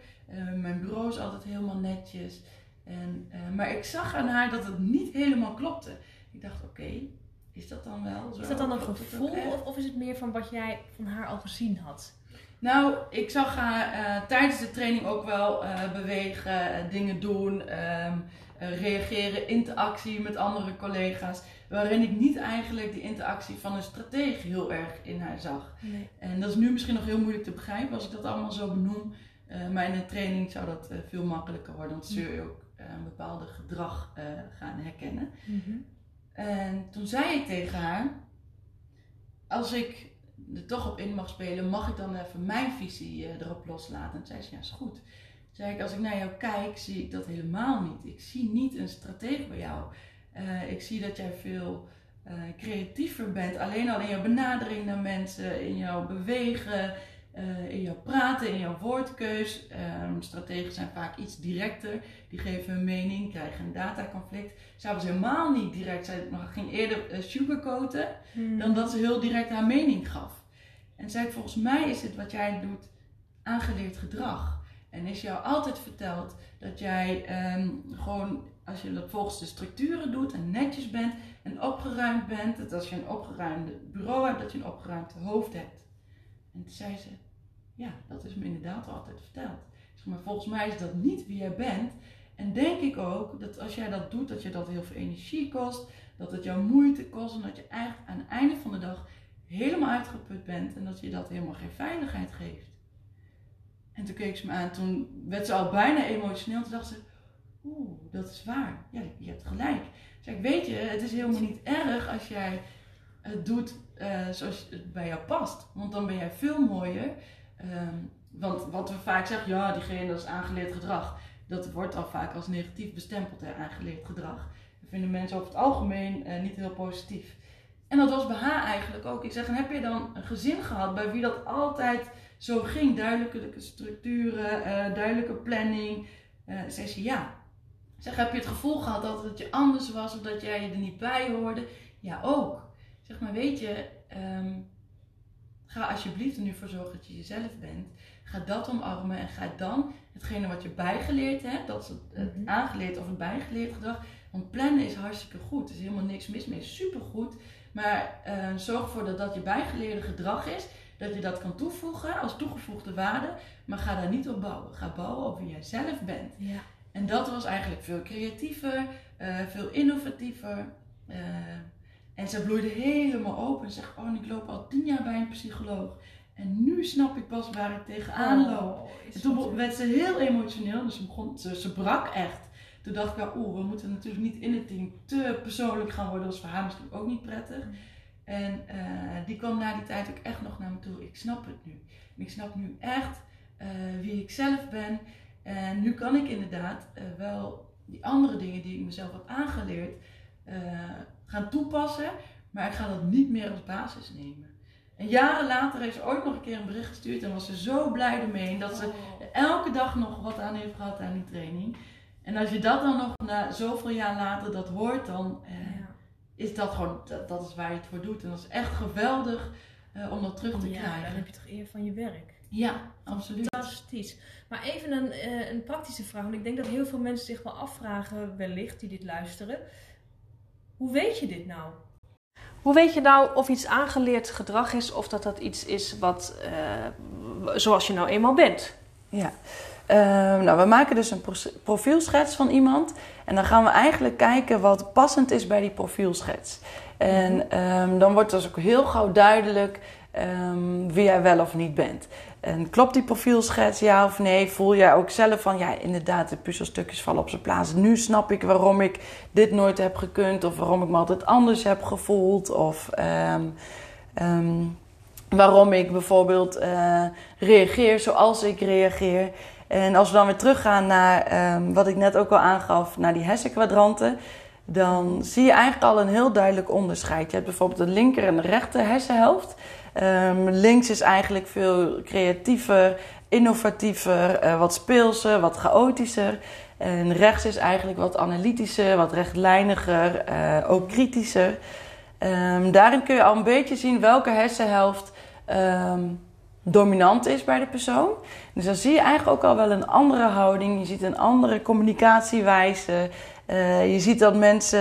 Speaker 2: mijn bureau is altijd helemaal netjes. En, maar ik zag aan haar dat het niet helemaal klopte. Ik dacht, oké, is dat dan wel zo?
Speaker 1: Is dat dan een
Speaker 2: Klopt
Speaker 1: gevoel of, of is het meer van wat jij van haar al gezien had?
Speaker 2: Nou, ik zag haar tijdens de training ook wel bewegen, dingen doen, eh, reageren, interactie met andere collega's. Waarin ik niet eigenlijk de interactie van een stratege heel erg in haar zag.
Speaker 1: Nee.
Speaker 2: En dat is nu misschien nog heel moeilijk te begrijpen als ik dat allemaal zo benoem. Eh, maar in een training zou dat eh, veel makkelijker worden, want zul je ook eh, een bepaalde gedrag gaan herkennen. En toen zei ik tegen haar: Als ik er toch op in mag spelen, mag ik dan even mijn visie erop loslaten? En zei ze: Ja, is goed. Toen zei ik: Als ik naar jou kijk, zie ik dat helemaal niet. Ik zie niet een stratege bij jou. Eh, ik zie dat jij veel eh, creatiever bent. Alleen al in jouw benadering naar mensen, in jouw bewegen. eh, in jouw praten, in jouw woordkeus. Ehm strategen zijn vaak iets directer. Die geven hun mening, krijgen een dataconflict. Zij was helemaal niet direct. Zij ging eerder sugarcoaten dan dat ze heel direct haar mening gaf. En zei ik, volgens mij is het wat jij doet aangeleerd gedrag. En is jou altijd verteld dat jij ehm, gewoon, als je dat volgens de structuren doet en netjes bent en opgeruimd bent, dat als je een opgeruimde bureau hebt, dat je een opgeruimd hoofd hebt. En toen zei ze, ja, dat is me inderdaad altijd verteld. Zeg, maar volgens mij is dat niet wie jij bent. En denk ik ook dat als jij dat doet, dat je dat heel veel energie kost, dat het jou moeite kost en dat je eigenlijk aan het einde van de dag helemaal uitgeput bent en dat je dat helemaal geen veiligheid geeft. En toen keek ze me aan, toen werd ze al bijna emotioneel. Toen dacht ze, oeh, dat is waar. Ja, je hebt gelijk. Zeg weet je, het is helemaal niet erg als jij het doet eh, zoals het bij jou past. Want dan ben jij veel mooier. Ehm, want wat we vaak zeggen, ja, diegene dat is aangeleerd gedrag. Dat wordt al vaak als negatief bestempeld, hè, aangeleerd gedrag. Dat vinden mensen over het algemeen eh, niet heel positief. En dat was bij haar eigenlijk ook. Ik zeg, en heb je dan een gezin gehad bij wie dat altijd zo ging? Duidelijke structuren, eh, duidelijke planning. Eh zei ze, ja. Zeg, heb je het gevoel gehad dat het je anders was of dat jij er niet bij hoorde? Ja, ook. Zeg, maar weet je, ehm, ga alsjeblieft er nu voor zorgen dat je jezelf bent. Ga dat omarmen en ga dan hetgene wat je bijgeleerd hebt, dat is het, het
Speaker 1: Mhm.
Speaker 2: aangeleerd of het bijgeleerd gedrag. Want plannen is hartstikke goed. Er is helemaal niks mis mee. Supergoed. Maar eh, zorg ervoor dat dat je bijgeleerde gedrag is. Dat je dat kan toevoegen als toegevoegde waarde. Maar ga daar niet op bouwen. Ga bouwen op wie jij zelf bent.
Speaker 1: Ja.
Speaker 2: En dat was eigenlijk veel creatiever, eh, veel innovatiever. eh, en ze bloeide helemaal open. En zegt, oh, ik loop al tien jaar bij een psycholoog. En nu snap ik pas waar ik tegenaan loop.
Speaker 1: Oh, is
Speaker 2: En toen werd ze heel emotioneel, dus ze, begon, ze, ze brak echt. Toen dacht ik wel, oeh, we moeten natuurlijk niet in het team te persoonlijk gaan worden. Dat was voor haar misschien ook niet prettig.
Speaker 1: Mm.
Speaker 2: En eh, die kwam na die tijd ook echt nog naar me toe. Ik snap het nu. En ik snap nu echt wie ik zelf ben. En nu kan ik inderdaad eh, wel die andere dingen die ik mezelf heb aangeleerd eh, gaan toepassen. Maar ik ga dat niet meer als basis nemen. En jaren later heeft ze ooit nog een keer een bericht gestuurd en was ze zo blij ermee. Dat ze
Speaker 1: Oh.
Speaker 2: elke dag nog wat aan heeft gehad aan die training. En als je dat dan nog na zoveel jaar later dat hoort, dan eh,
Speaker 1: Ja.
Speaker 2: is dat gewoon, dat, dat is waar je het voor doet. En dat is echt geweldig eh, om dat terug te
Speaker 1: Ja, dan
Speaker 2: krijgen.
Speaker 1: heb je toch eer van je werk.
Speaker 2: Ja, absoluut.
Speaker 1: Fantastisch. Maar even een, eh, een praktische vraag. Want ik denk dat heel veel mensen zich wel afvragen, wellicht, die dit luisteren. Hoe weet je dit nou? Hoe weet je nou of iets aangeleerd gedrag is of dat dat iets is wat eh, zoals je nou eenmaal bent?
Speaker 2: Ja. Ehm, nou, we maken dus een pro- profielschets van iemand. En dan gaan we eigenlijk kijken wat passend is bij die profielschets. En ehm, dan wordt dus ook heel gauw duidelijk ehm, wie jij wel of niet bent. En klopt die profielschets, ja of nee? Voel jij ook zelf van, ja, inderdaad, de puzzelstukjes vallen op zijn plaats. Nu snap ik waarom ik dit nooit heb gekund. Of waarom ik me altijd anders heb gevoeld. Of ehm, ehm, waarom ik bijvoorbeeld eh, reageer zoals ik reageer. En als we dan weer teruggaan naar ehm, wat ik net ook al aangaf, naar die hersenkwadranten, dan zie je eigenlijk al een heel duidelijk onderscheid. Je hebt bijvoorbeeld de linker en de rechter hersenhelft. Ehm, links is eigenlijk veel creatiever, innovatiever, eh, wat speelser, wat chaotischer. En rechts is eigenlijk wat analytischer, wat rechtlijniger, eh, ook kritischer. Ehm, daarin kun je al een beetje zien welke hersenhelft ehm, dominant is bij de persoon. Dus dan zie je eigenlijk ook al wel een andere houding. Je ziet een andere communicatiewijze. Eh, je ziet dat mensen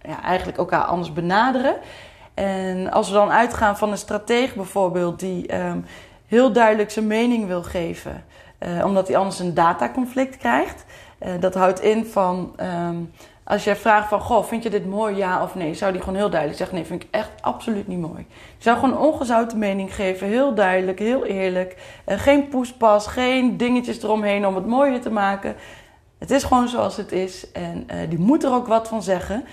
Speaker 2: ja, eigenlijk elkaar anders benaderen. En als we dan uitgaan van een strateeg bijvoorbeeld die ehm, heel duidelijk zijn mening wil geven, uh, omdat hij anders een dataconflict krijgt. Uh, dat houdt in van ehm, als je vraagt van, goh, vind je dit mooi, ja of nee? Zou die gewoon heel duidelijk zeggen, nee, vind ik echt absoluut niet mooi. Je zou gewoon ongezouten mening geven, heel duidelijk, heel eerlijk. Uh, geen poespas, geen dingetjes eromheen om het mooier te maken. Het is gewoon zoals het is en die moet er ook wat van zeggen.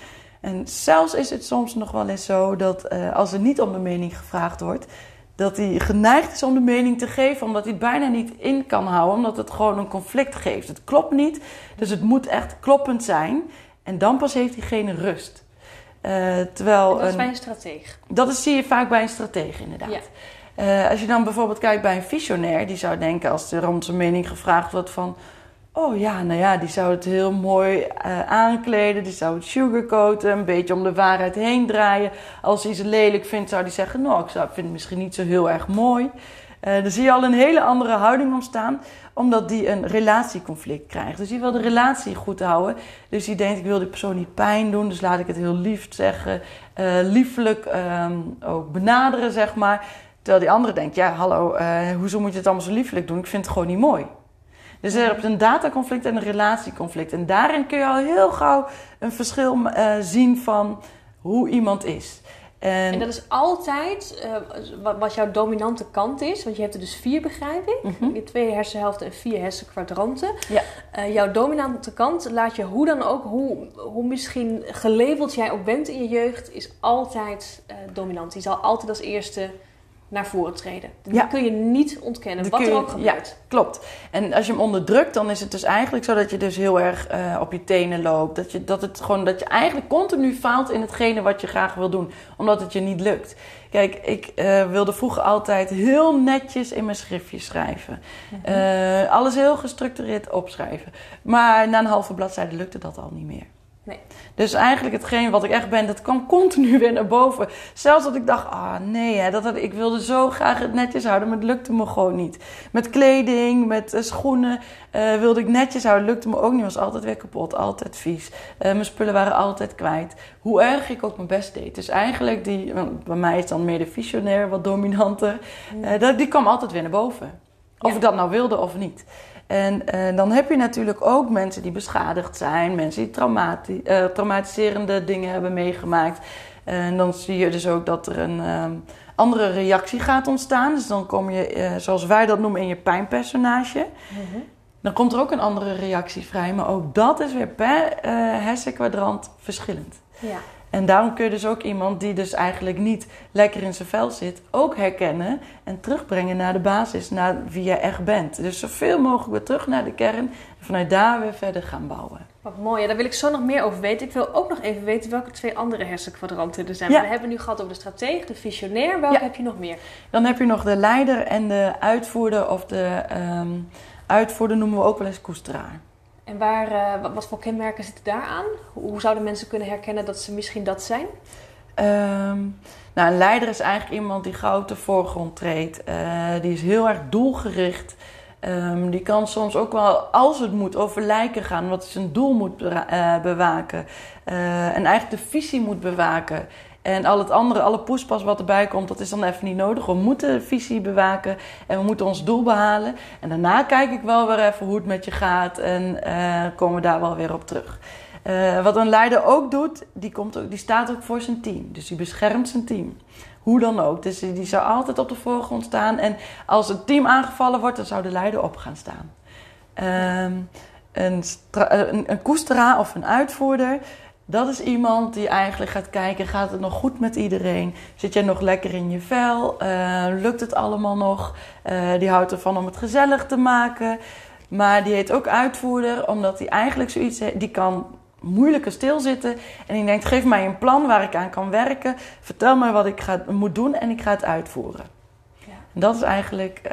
Speaker 2: En zelfs is het soms nog wel eens zo dat uh, als er niet om de mening gevraagd wordt, dat hij geneigd is om de mening te geven, omdat hij het bijna niet in kan houden, omdat het gewoon een conflict geeft. Het klopt niet, dus het moet echt kloppend zijn. En dan pas heeft diegene rust.
Speaker 1: Uh, terwijl dat is bij een strateeg.
Speaker 2: Dat is, zie je vaak bij een strateeg, inderdaad. Ja. Uh, als je dan bijvoorbeeld kijkt bij een visionair, die zou denken als er om zijn mening gevraagd wordt van. Oh ja, nou ja, die zou het heel mooi uh, aankleden. Die zou het sugarcoaten, een beetje om de waarheid heen draaien. Als hij ze lelijk vindt, zou hij zeggen: Nou, ik zou, vind het misschien niet zo heel erg mooi. Uh, dan zie je al een hele andere houding ontstaan, omdat die een relatieconflict krijgt. Dus die wil de relatie goed houden. Dus die denkt: ik wil die persoon niet pijn doen, dus laat ik het heel lief zeggen, uh, liefelijk um, ook benaderen, zeg maar. Terwijl die andere denkt: ja, hallo, hoezo moet je het allemaal zo liefelijk doen? Ik vind het gewoon niet mooi. Dus je hebt een dataconflict en een relatieconflict. En daarin kun je al heel gauw een verschil uh, zien van hoe iemand is.
Speaker 1: En, en, dat is altijd uh, wat jouw dominante kant is. Want je hebt er dus vier, begrijp ik. Mm -hmm. Twee hersenhelften en vier hersenkwadranten. Ja. Uh, jouw dominante kant laat je hoe dan ook, hoe, hoe misschien gelabeld jij ook bent in je jeugd, is altijd dominant. Die zal altijd als eerste naar voren treden. Ja. kun je niet ontkennen, wat er ook gebeurt.
Speaker 2: Ja, klopt. En als je hem onderdrukt, dan is het dus eigenlijk zo dat je dus heel erg uh, op je tenen loopt. Dat je, dat, het gewoon, dat je eigenlijk continu faalt in hetgene wat je graag wil doen, omdat het je niet lukt. Kijk, ik uh, wilde vroeger altijd heel netjes in mijn schriftje schrijven. Mm -hmm. uh, alles heel gestructureerd opschrijven. Maar na een halve bladzijde lukte dat al niet meer. Dus eigenlijk hetgeen wat ik echt ben, dat kwam continu [LAUGHS] weer naar boven. Zelfs dat ik dacht, ah nee, hè, dat, ik wilde zo graag het netjes houden, maar het lukte me gewoon niet. Met kleding, met uh, schoenen uh, wilde ik netjes houden, lukte me ook niet. was altijd weer kapot, altijd vies. Uh, mijn spullen waren altijd kwijt. Hoe erg ik ook mijn best deed. Dus eigenlijk, die, bij mij is dan meer de visionair wat dominanter. Die kwam altijd weer naar boven. Of ja. ik dat nou wilde of niet. En uh, dan heb je natuurlijk ook mensen die beschadigd zijn, mensen die traumati uh, traumatiserende dingen hebben meegemaakt. En dan zie je dus ook dat er een um, andere reactie gaat ontstaan. Dus dan kom je, uh, zoals wij dat noemen, in je pijnpersonage. Mm -hmm. Dan komt er ook een andere reactie vrij, maar ook dat is weer per hersenkwadrant verschillend. Ja. En daarom kun je dus ook iemand die dus eigenlijk niet lekker in zijn vel zit, ook herkennen en terugbrengen naar de basis, naar wie je echt bent. Dus zoveel mogelijk weer terug naar de kern en vanuit daar weer verder gaan bouwen.
Speaker 1: Wat mooi, ja, daar wil ik zo nog meer over weten. Ik wil ook nog even weten welke twee andere hersenkwadranten er zijn. Ja. We hebben nu gehad over de strateeg, de visionair. Welke ja. heb je nog meer?
Speaker 2: Dan heb je nog de leider en de uitvoerder, of de um, uitvoerder noemen we ook wel eens koesteraar.
Speaker 1: En waar, uh, wat, voor kenmerken zitten daar aan? Hoe, zouden mensen kunnen herkennen dat ze misschien dat zijn?
Speaker 2: Um, nou, een leider is eigenlijk iemand die gauw te voorgrond treedt. Uh, die is heel erg doelgericht. Um, die kan soms ook wel, als het moet, over lijken gaan. Wat zijn doel moet uh, bewaken. en eigenlijk de visie moet bewaken. En al het andere, alle poespas wat erbij komt, dat is dan even niet nodig. We moeten visie bewaken en we moeten ons doel behalen. En daarna kijk ik wel weer even hoe het met je gaat en uh, komen we daar wel weer op terug. Uh, wat een leider ook doet, die, komt ook, die staat ook voor zijn team. Dus die beschermt zijn team. Hoe dan ook. Dus die zou altijd op de voorgrond staan. En als het team aangevallen wordt, dan zou de leider op gaan staan. Um, een, een, een koesteraar of een uitvoerder, dat is iemand die eigenlijk gaat kijken: gaat het nog goed met iedereen? Zit jij nog lekker in je vel? Uh, lukt het allemaal nog? Uh, die houdt ervan om het gezellig te maken. Maar die heet ook uitvoerder, omdat hij eigenlijk zoiets die kan moeilijker stilzitten. En die denkt: geef mij een plan waar ik aan kan werken. Vertel me wat ik ga, moet doen en ik ga het uitvoeren. Ja. Dat is eigenlijk uh,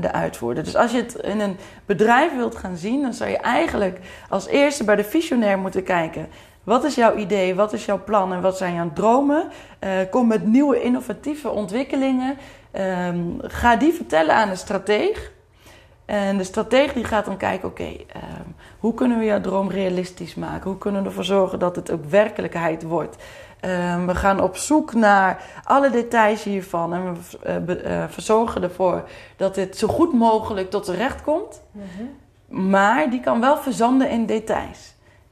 Speaker 2: de uitvoerder. Dus als je het in een bedrijf wilt gaan zien, dan zou je eigenlijk als eerste bij de visionair moeten kijken. Wat is jouw idee? Wat is jouw plan? En wat zijn jouw dromen? Uh, kom met nieuwe innovatieve ontwikkelingen. Um, ga die vertellen aan de strateeg. En de stratege die gaat dan kijken, oké, ehm, hoe kunnen we jouw droom realistisch maken? Hoe kunnen we ervoor zorgen dat het ook werkelijkheid wordt? Ehm, we gaan op zoek naar alle details hiervan en we uh, verzorgen ervoor dat dit zo goed mogelijk tot z'n recht komt. Mhm. Maar die kan wel verzanden in details.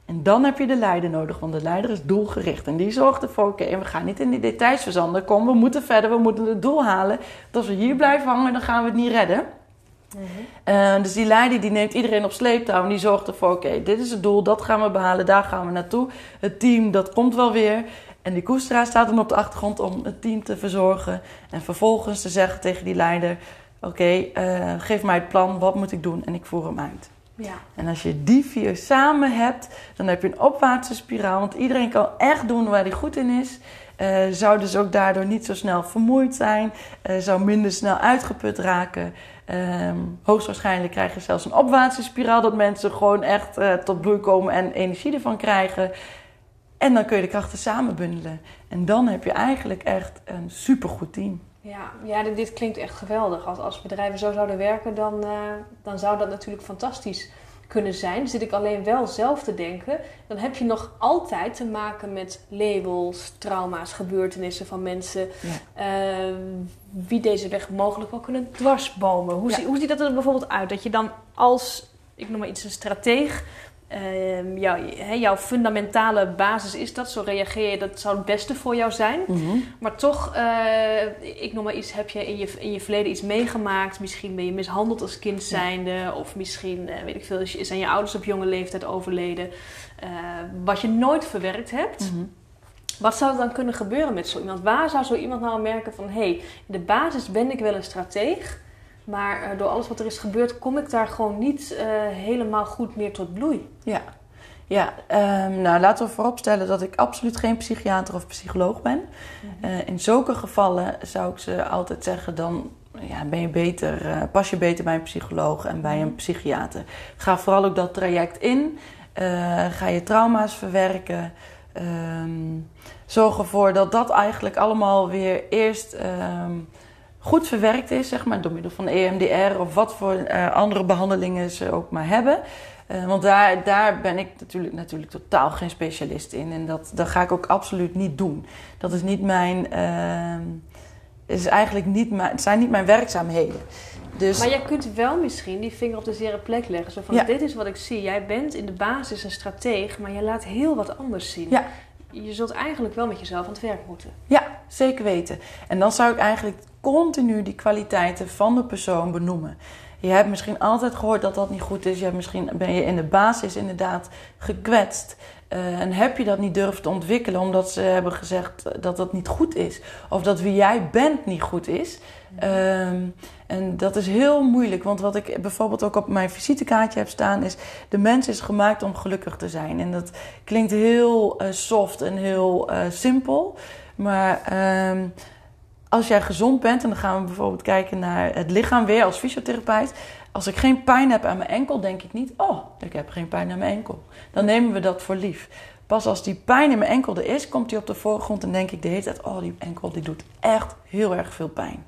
Speaker 2: En dan heb je de leider nodig, want de leider is doelgericht. En die zorgt ervoor, oké, we gaan niet in die details verzanden. Kom, we moeten verder, we moeten het doel halen. Want als we hier blijven hangen, dan gaan we het niet redden. Mhm. dus die leider die neemt iedereen op sleeptouw en die zorgt ervoor: oké, dit is het doel, dat gaan we behalen, daar gaan we naartoe. Het team, dat komt wel weer. En die koesteraar staat dan op de achtergrond om het team te verzorgen. En vervolgens te zeggen tegen die leider: Oké, eh, geef mij het plan, wat moet ik doen? En ik voer hem uit. Ja. En als je die vier samen hebt, dan heb je een opwaartse spiraal. Want iedereen kan echt doen waar hij goed in is. Uh, zou dus ook daardoor niet zo snel vermoeid zijn. Uh, zou minder snel uitgeput raken. Uh, hoogstwaarschijnlijk krijg je zelfs een opwaartse spiraal. Dat mensen gewoon echt tot bloei komen en energie ervan krijgen. En dan kun je de krachten samen bundelen. En dan heb je eigenlijk echt een supergoed team.
Speaker 1: Ja, ja dit klinkt echt geweldig. Als, als bedrijven zo zouden werken, dan, uh, dan zou dat natuurlijk fantastisch kunnen zijn. Zit ik alleen wel zelf te denken. Dan heb je nog altijd te maken met labels, trauma's, gebeurtenissen van mensen. Ja. Uh, wie deze weg mogelijk wel kunnen dwarsbomen. Hoe, zie, hoe ziet dat er bijvoorbeeld uit? Dat je dan als, ik noem maar iets, een strateeg Uh, jouw fundamentale basis is dat, zo reageer je, dat zou het beste voor jou zijn. Mhm. Maar toch, uh, ik noem maar iets, heb je in, je in je verleden iets meegemaakt. Misschien ben je mishandeld als kind zijnde, of misschien, uh, weet ik veel, zijn je ouders op jonge leeftijd overleden. Eh, wat je nooit verwerkt hebt. Mhm. Wat zou er dan kunnen gebeuren met zo iemand? Waar zou zo iemand nou merken van, hé, hey, in de basis ben ik wel een strateeg. Maar uh, door alles wat er is gebeurd, kom ik daar gewoon niet uh, helemaal goed meer tot bloei.
Speaker 2: Ja, ja um, nou laten we vooropstellen dat ik absoluut geen psychiater of psycholoog ben. Mm uh, in zulke gevallen zou ik ze altijd zeggen: dan ja, ben je beter, pas je beter bij een psycholoog en bij een mhm. psychiater. Ga vooral ook dat traject in. ga je trauma's verwerken. Um, zorg ervoor dat dat eigenlijk allemaal weer eerst. Um, goed verwerkt is, zeg maar, door middel van EMDR of wat voor uh, andere behandelingen ze ook maar hebben. Uh, want daar, daar ben ik natuurlijk, natuurlijk totaal geen specialist in. En dat, dat ga ik ook absoluut niet doen. Dat is niet mijn. Uh, is eigenlijk niet mijn, het zijn niet mijn werkzaamheden.
Speaker 1: Dus... Maar jij kunt wel misschien die vinger op de zere plek leggen. Zo van, ja. dit is wat ik zie. Jij bent in de basis een strateeg, maar je laat heel wat anders zien. Ja. Je zult eigenlijk wel met jezelf aan het werk moeten.
Speaker 2: Ja, zeker weten. En dan zou ik eigenlijk continu die kwaliteiten van de persoon benoemen. Je hebt misschien altijd gehoord dat dat niet goed is. Je hebt misschien ben je in de basis inderdaad gekwetst. Uh, en heb je dat niet durven te ontwikkelen omdat ze hebben gezegd dat dat niet goed is. Of dat wie jij bent niet goed is. Um, en dat is heel moeilijk. Want wat ik bijvoorbeeld ook op mijn visitekaartje heb staan is... de mens is gemaakt om gelukkig te zijn. En dat klinkt heel uh, soft en heel uh, simpel. Maar... Als jij gezond bent, en dan gaan we bijvoorbeeld kijken naar het lichaam weer als fysiotherapeut. Als ik geen pijn heb aan mijn enkel, denk ik niet, oh, ik heb geen pijn aan mijn enkel. Dan nemen we dat voor lief. Pas als die pijn in mijn enkel er is, komt die op de voorgrond en denk ik de hele tijd, oh, die enkel die doet echt heel erg veel pijn.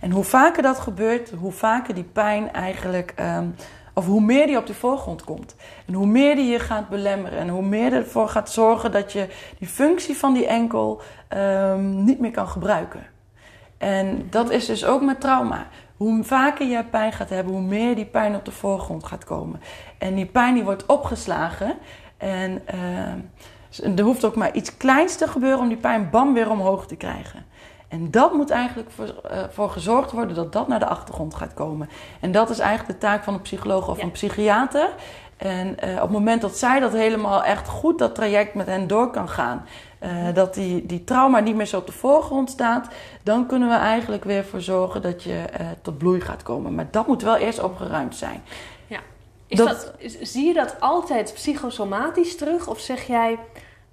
Speaker 2: En hoe vaker dat gebeurt, hoe vaker die pijn eigenlijk, um, of hoe meer die op de voorgrond komt. En hoe meer die je gaat belemmeren en hoe meer ervoor gaat zorgen dat je die functie van die enkel um, niet meer kan gebruiken. En dat is dus ook met trauma. Hoe vaker je pijn gaat hebben, hoe meer die pijn op de voorgrond gaat komen. En die pijn die wordt opgeslagen. En uh, er hoeft ook maar iets kleins te gebeuren om die pijn bam weer omhoog te krijgen. En dat moet eigenlijk voor, uh, voor, gezorgd worden dat dat naar de achtergrond gaat komen. En dat is eigenlijk de taak van een psycholoog of een psychiater. En uh, op het moment dat zij dat helemaal echt goed, dat traject met hen door kan gaan, uh, dat die, die trauma niet meer zo op de voorgrond staat, dan kunnen we eigenlijk weer voor zorgen dat je uh, tot bloei gaat komen. Maar dat moet wel eerst opgeruimd zijn.
Speaker 1: Ja. Is dat... dat zie je dat altijd psychosomatisch terug? Of zeg jij,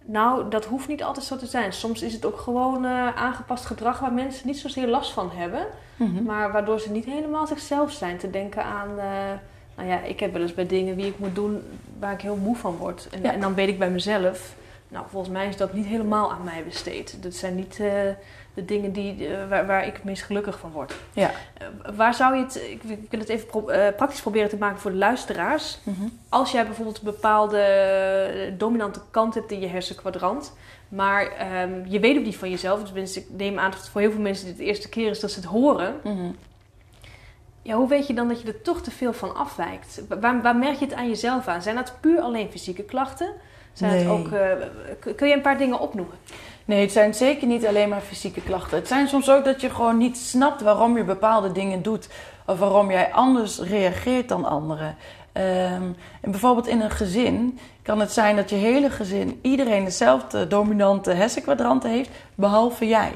Speaker 1: nou, dat hoeft niet altijd zo te zijn. Soms is het ook gewoon uh, aangepast gedrag waar mensen niet zozeer last van hebben, mm -hmm. maar waardoor ze niet helemaal zichzelf zijn. Te denken aan nou ja, ik heb wel eens bij dingen wie ik moet doen waar ik heel moe van word. En, ja. en dan weet ik bij mezelf, Nou, volgens mij is dat niet helemaal aan mij besteed. Dat zijn niet eh, de dingen die, eh, waar, waar ik het meest gelukkig van word.
Speaker 2: Ja.
Speaker 1: Eh, waar zou je het, ik wil- ik wil het even pro- praktisch proberen te maken voor de luisteraars.
Speaker 2: Mhm.
Speaker 1: Als jij bijvoorbeeld een bepaalde dominante kant hebt in je hersenkwadrant, maar ehm, je weet ook niet van jezelf, tenminste ik neem aan dat het voor heel veel mensen dit de eerste keer is dat ze het horen.
Speaker 2: Mhm.
Speaker 1: Ja, hoe weet je dan dat je er toch te veel van afwijkt? Waar, waar merk je het aan jezelf aan? Zijn dat puur alleen fysieke klachten? Zijn het
Speaker 2: Nee.
Speaker 1: ook, eh, kun je een paar dingen opnoemen?
Speaker 2: Nee, het zijn zeker niet alleen maar fysieke klachten. Het zijn soms ook dat je gewoon niet snapt waarom je bepaalde dingen doet. Of waarom jij anders reageert dan anderen. Ehm, en bijvoorbeeld in een gezin kan het zijn dat je hele gezin iedereen dezelfde dominante hersenkwadranten heeft, behalve jij.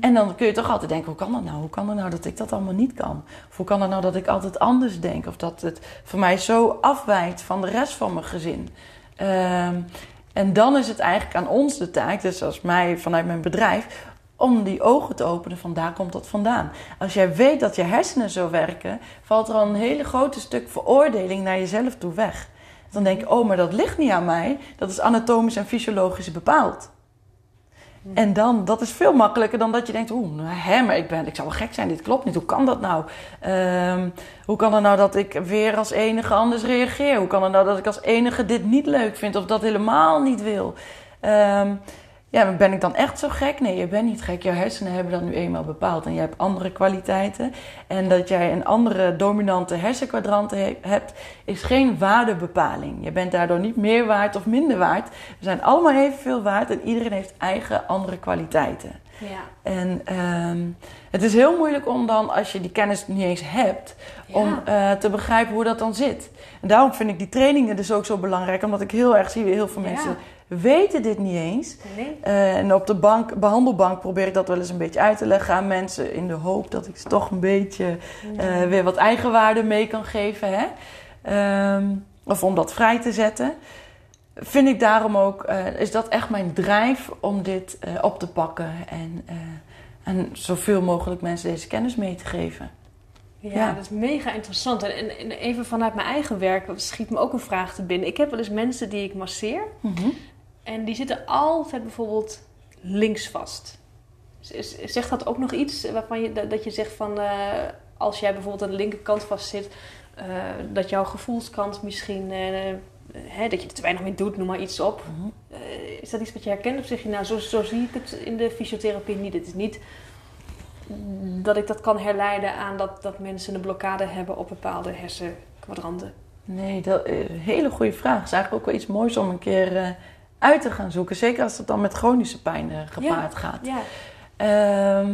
Speaker 2: En dan kun je toch altijd denken, hoe kan dat nou? Hoe kan het nou dat ik dat allemaal niet kan? Of hoe kan het nou dat ik altijd anders denk? Of dat het voor mij zo afwijkt van de rest van mijn gezin? Ehm, en dan is het eigenlijk aan ons de taak, dus als mij vanuit mijn bedrijf, om die ogen te openen van daar komt dat vandaan. Als jij weet dat je hersenen zo werken, valt er al een hele grote stuk veroordeling naar jezelf toe weg. Dan denk je, oh, maar dat ligt niet aan mij. Dat is anatomisch en fysiologisch bepaald. En dan, dat is veel makkelijker dan dat je denkt, oeh, nou, hè, maar ik, ben, ik zou wel gek zijn, dit klopt niet. Hoe kan dat nou? Ehm, hoe kan het nou dat ik weer als enige anders reageer? Hoe kan het nou dat ik als enige dit niet leuk vind of dat helemaal niet wil? Ehm, ja, maar ben ik dan echt zo gek? Nee, je bent niet gek. Jouw hersenen hebben dat nu eenmaal bepaald. En je hebt andere kwaliteiten. En dat jij een andere dominante hersenkwadranten he- hebt, is geen waardebepaling. Je bent daardoor niet meer waard of minder waard. We zijn allemaal evenveel waard en iedereen heeft eigen andere kwaliteiten.
Speaker 1: Ja.
Speaker 2: En ehm, het is heel moeilijk om dan, als je die kennis niet eens hebt, om eh, te begrijpen hoe dat dan zit. En daarom vind ik die trainingen dus ook zo belangrijk, omdat ik heel erg zie, heel veel
Speaker 1: Ja.
Speaker 2: Weten dit niet eens.
Speaker 1: Nee?
Speaker 2: Eh, en op de bank, behandelbank probeer ik dat wel eens een beetje uit te leggen aan mensen, in de hoop dat ik ze toch een beetje eh, weer wat eigenwaarde mee kan geven. Hè? Ehm, of om dat vrij te zetten. Vind ik daarom ook, eh, is dat echt mijn drijf om dit op te pakken en, en zoveel mogelijk mensen deze kennis mee te geven.
Speaker 1: Ja,
Speaker 2: Ja.
Speaker 1: dat is mega interessant. En, en, en even vanuit mijn eigen werk schiet me ook een vraag te binnen. Ik heb wel eens mensen die ik masseer en die zitten altijd bijvoorbeeld links vast. Zegt dat ook nog iets waarvan je, dat- dat je zegt van eh, als jij bijvoorbeeld aan de linkerkant vast zit, eh, dat jouw gevoelskant misschien, eh, hè, dat je er te weinig mee doet, noem maar iets op.
Speaker 2: Mhm.
Speaker 1: Is dat iets wat je herkent of zeg je nou, zo, zo zie ik het in de fysiotherapie niet. Het is niet dat ik dat kan herleiden aan dat, dat mensen een blokkade hebben op bepaalde hersenkwadranten.
Speaker 2: Nee, dat is een hele goede vraag. Het is eigenlijk ook wel iets moois om een keer uit te gaan zoeken. Zeker als het dan met chronische pijn eh, gepaard gaat.
Speaker 1: Ja,
Speaker 2: Ehm,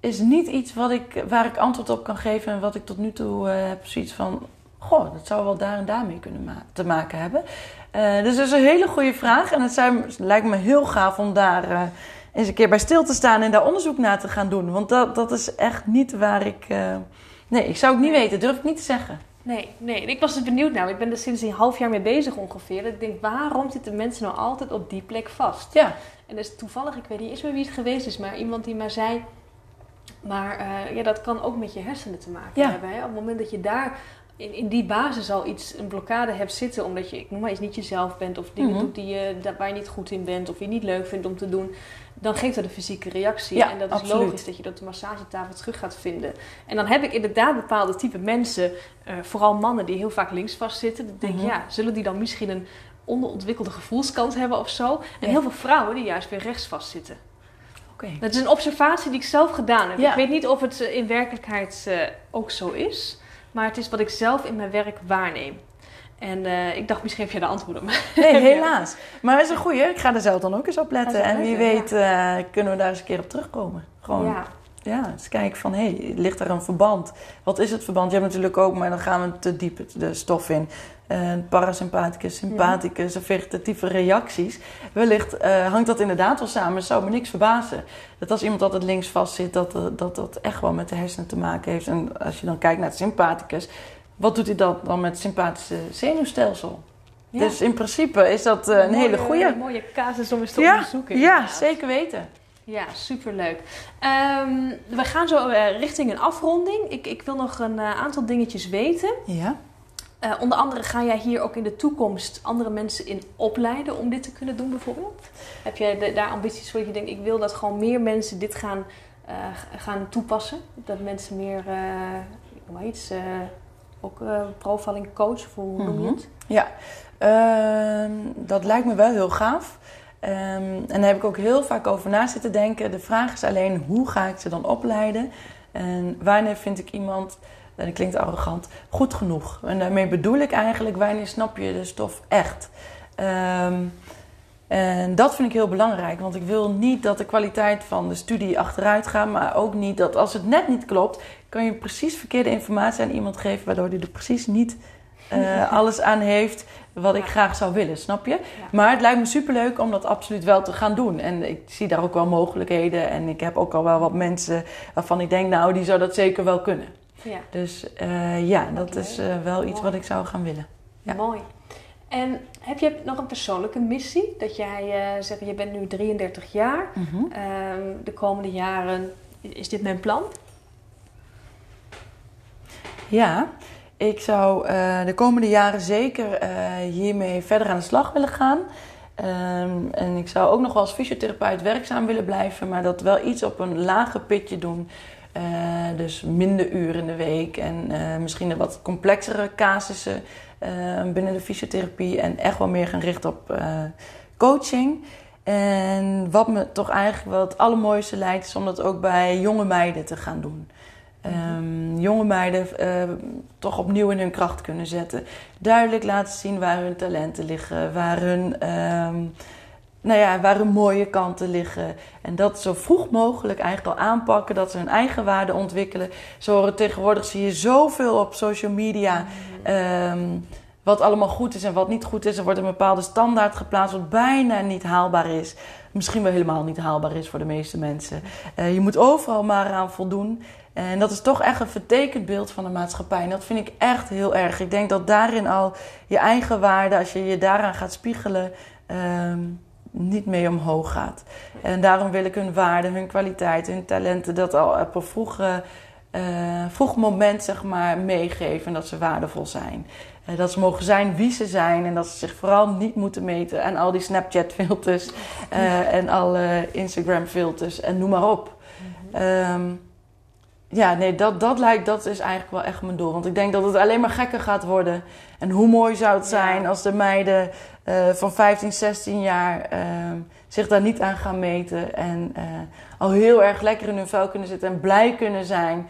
Speaker 2: is niet iets wat ik, waar ik antwoord op kan geven en wat ik tot nu toe eh, heb zoiets van... Goh, dat zou wel daar en daarmee kunnen ma- te maken hebben. Eh, dus dat is een hele goede vraag. En het, zijn, het lijkt me heel gaaf om daar eens een keer bij stil te staan en daar onderzoek naar te gaan doen. Want dat, dat is echt niet waar ik... nee, ik zou het niet weten. Durf ik niet te zeggen.
Speaker 1: Nee, nee. Ik was dus benieuwd nou. Ik ben er sinds een half jaar mee bezig ongeveer. Ik denk, waarom zitten mensen nou altijd op die plek vast?
Speaker 2: Ja,
Speaker 1: En dat is toevallig, ik weet niet eens meer wie het geweest is, maar iemand die mij zei... Maar eh, ja, dat kan ook met je hersenen te maken
Speaker 2: Ja.
Speaker 1: hebben. Hè? Op het moment dat je daar in, in die basis al iets, een blokkade hebt zitten... omdat je, ik noem maar eens, niet jezelf bent... of dingen
Speaker 2: Mhm.
Speaker 1: doet die je, waar je niet goed in bent... of je niet leuk vindt om te doen... dan geeft dat een fysieke reactie.
Speaker 2: Ja,
Speaker 1: en dat is
Speaker 2: absoluut.
Speaker 1: logisch dat je dat op de massagetafel terug gaat vinden. En dan heb ik inderdaad bepaalde type mensen... eh, vooral mannen die heel vaak links vastzitten. Dan denk ik,
Speaker 2: Mhm.
Speaker 1: ja, zullen die dan misschien een onderontwikkelde gevoelskant hebben of zo? En
Speaker 2: Ja.
Speaker 1: heel veel vrouwen die juist weer rechts vastzitten.
Speaker 2: oké.
Speaker 1: Dat is een observatie die ik zelf gedaan heb.
Speaker 2: Ja.
Speaker 1: Ik weet niet of het eh, in werkelijkheid eh, ook zo is. Maar het is wat ik zelf in mijn werk waarneem. En eh, ik dacht, misschien heb jij de antwoorden. Maar
Speaker 2: Nee, [LAUGHS] helaas. Maar dat is een goeie. Ik ga er zelf dan ook eens op letten.
Speaker 1: op
Speaker 2: En wie weet eh, kunnen we daar eens een keer op terugkomen. Gewoon, ja,
Speaker 1: ja,
Speaker 2: eens kijken van, hé, hey, ligt er een verband? Wat is het verband? Je hebt natuurlijk ook, maar dan gaan we te diep de stof in. Eh parasympathicus, sympathicus, vegetatieve reacties. Wellicht hangt dat inderdaad wel samen. Het zou me niks verbazen. Dat als iemand altijd links vast zit, dat, dat dat echt wel met de hersenen te maken heeft. En als je dan kijkt naar het sympathicus, wat doet hij dan, dan met het sympathische zenuwstelsel?
Speaker 1: Ja.
Speaker 2: Dus in principe is dat eh, een hele goede.
Speaker 1: mooie casus om eens te
Speaker 2: Ja,
Speaker 1: onderzoeken.
Speaker 2: ja, zeker weten.
Speaker 1: Ja, superleuk. Ehm, we gaan zo eh, richting een afronding. Ik, ik wil nog een eh, aantal dingetjes weten.
Speaker 2: Ja.
Speaker 1: Uh, onder andere ga jij hier ook in de toekomst andere mensen in opleiden om dit te kunnen doen bijvoorbeeld? Heb jij daar ambities voor dat je denkt, ik wil dat gewoon meer mensen dit gaan, uh, gaan toepassen? Dat mensen meer, uh, iets, ook profiling coach, hoe noem je mhm. het?
Speaker 2: Ja, ehm, dat lijkt me wel heel gaaf. Um, en daar heb ik ook heel vaak over na zitten denken. De vraag is alleen, hoe ga ik ze dan opleiden? En wanneer vind ik iemand en dat klinkt arrogant, goed genoeg. En daarmee bedoel ik eigenlijk, wanneer snap je de stof echt? Ehm, en dat vind ik heel belangrijk, want ik wil niet dat de kwaliteit van de studie achteruit gaat, maar ook niet dat als het net niet klopt, kan je precies verkeerde informatie aan iemand geven, waardoor hij er precies niet uh, [LAUGHS] alles aan heeft wat ik graag zou willen, snap je? Maar het lijkt me superleuk om dat absoluut wel te gaan doen. En ik zie daar ook wel mogelijkheden en ik heb ook al wel wat mensen waarvan ik denk, nou, die zou dat zeker wel kunnen. Ja. Dus uh, ja, dat is uh, wel iets wat ik zou gaan willen. Ja.
Speaker 1: Mooi. En heb je nog een persoonlijke missie? Dat jij uh, zegt, je bent nu 33 jaar. Mm -hmm. de komende jaren, is dit mijn plan?
Speaker 2: Ja, ik zou de komende jaren zeker hiermee verder aan de slag willen gaan. Um, en ik zou ook nog wel als fysiotherapeut werkzaam willen blijven, maar dat wel iets op een lager pitje doen. Uh, dus minder uren in de week en misschien een wat complexere casussen uh, binnen de fysiotherapie. En echt wel meer gaan richten op coaching. En wat me toch eigenlijk wel het allermooiste lijkt, is om dat ook bij jonge meiden te gaan doen. Um, jonge meiden toch opnieuw in hun kracht kunnen zetten. Duidelijk laten zien waar hun talenten liggen, waar hun. Um, nou ja, waar hun mooie kanten liggen. En dat zo vroeg mogelijk eigenlijk al aanpakken, dat ze hun eigen waarde ontwikkelen. Zo tegenwoordig zie je zoveel op social media. Um, wat allemaal goed is en wat niet goed is. Er wordt een bepaalde standaard geplaatst wat bijna niet haalbaar is. Misschien wel helemaal niet haalbaar is voor de meeste mensen. Uh, je moet overal maar aan voldoen. En dat is toch echt een vertekend beeld van de maatschappij. En dat vind ik echt heel erg. Ik denk dat daarin al je eigen waarde, als je je daaraan gaat spiegelen. Um, niet mee omhoog gaat. En daarom wil ik hun waarden, hun kwaliteiten, hun talenten, dat al op een vroege, uh, vroeg moment zeg maar, meegeven. En dat ze waardevol zijn. Uh, dat ze mogen zijn wie ze zijn. En dat ze zich vooral niet moeten meten aan al die Snapchat-filters. Uh, en alle Instagram-filters en noem maar op. Mm ja, nee, dat, dat lijkt, dat is eigenlijk wel echt mijn doel. Want ik denk dat het alleen maar gekker gaat worden. En hoe mooi zou het zijn als de meiden uh, van 15, 16 jaar uh, zich daar niet aan gaan meten. En uh, al heel erg lekker in hun vel kunnen zitten en blij kunnen zijn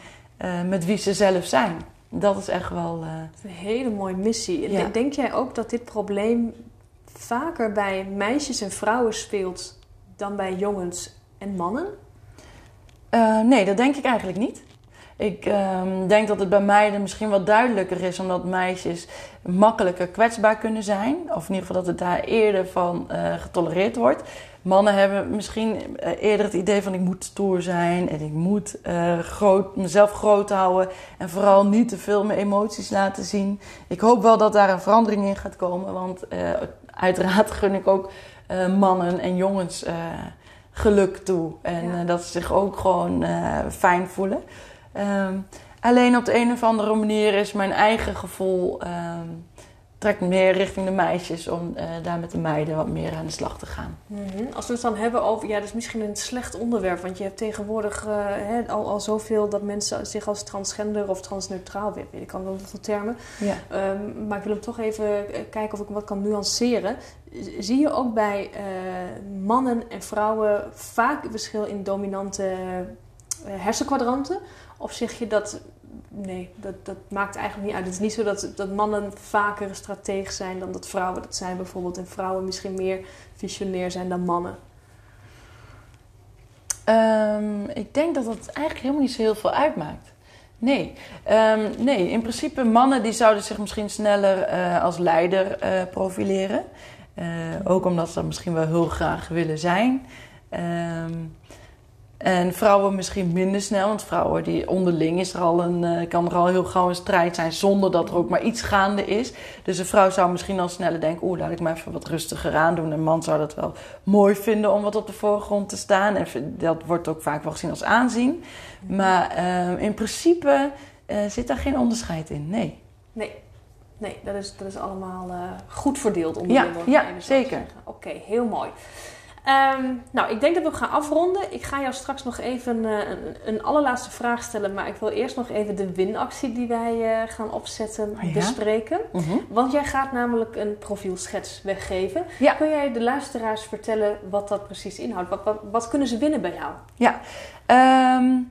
Speaker 2: met wie ze zelf zijn. Dat is echt wel. Dat
Speaker 1: is een hele mooie missie. Ja. Denk jij ook dat dit probleem vaker bij meisjes en vrouwen speelt dan bij jongens en mannen?
Speaker 2: nee, dat denk ik eigenlijk niet. Ik um, denk dat het bij meiden misschien wat duidelijker is, omdat meisjes makkelijker kwetsbaar kunnen zijn. Of in ieder geval dat het daar eerder van uh, getolereerd wordt. Mannen hebben misschien uh, eerder het idee van ik moet stoer zijn en ik moet uh, groot, mezelf groot houden en vooral niet te veel mijn emoties laten zien. Ik hoop wel dat daar een verandering in gaat komen, want uiteraard gun ik ook mannen en jongens geluk toe. En ja. dat ze zich ook gewoon fijn voelen. Um, alleen op de een of andere manier is mijn eigen gevoel. Um, trekt meer richting de meisjes om uh, daar met de meiden wat meer aan de slag te gaan.
Speaker 1: Mm -hmm. Als we het dan hebben over, ja, dat is misschien een slecht onderwerp, want je hebt tegenwoordig uh, hè, al, al zoveel dat mensen zich als transgender of transneutraal, weet ik kan wel veel termen, ja. um, maar ik wil hem toch even eh, kijken of ik wat kan nuanceren. Zie je ook bij uh, mannen en vrouwen vaak een verschil in dominante hersenkwadranten? Of zeg je dat, nee, dat, dat maakt eigenlijk niet uit. Het is niet zo dat, dat mannen vaker strateeg zijn dan dat vrouwen dat zijn bijvoorbeeld. En vrouwen misschien meer visionair zijn dan mannen.
Speaker 2: Um, ik denk dat dat eigenlijk helemaal niet zo heel veel uitmaakt. Nee. Um, nee, in principe mannen die zouden zich misschien sneller uh, als leider uh, profileren. Uh, ook omdat ze dat misschien wel heel graag willen zijn. Um, en vrouwen misschien minder snel, want vrouwen die onderling is er al een, uh, kan er al heel gauw een strijd zijn zonder dat er ook maar iets gaande is. Dus een vrouw zou misschien al sneller denken, oeh, laat ik maar even wat rustiger aan doen. Een man zou dat wel mooi vinden om wat op de voorgrond te staan. En dat wordt ook vaak wel gezien als aanzien. Maar uh, in principe uh, zit daar geen onderscheid in, nee.
Speaker 1: Nee. Nee, dat is, dat is allemaal uh, goed verdeeld onder
Speaker 2: Ja, ja zeker.
Speaker 1: Oké, heel mooi. Um, nou, ik denk dat we gaan afronden. Ik ga jou straks nog even uh, een, een, allerlaatste vraag stellen. Maar ik wil eerst nog even de winactie die wij uh, gaan opzetten
Speaker 2: oh, ja?
Speaker 1: bespreken.
Speaker 2: Uh -huh.
Speaker 1: Want jij gaat namelijk een profielschets weggeven.
Speaker 2: Ja.
Speaker 1: Kun jij de luisteraars vertellen wat dat precies inhoudt? Wat, wat, wat kunnen ze winnen bij jou?
Speaker 2: Ja, um,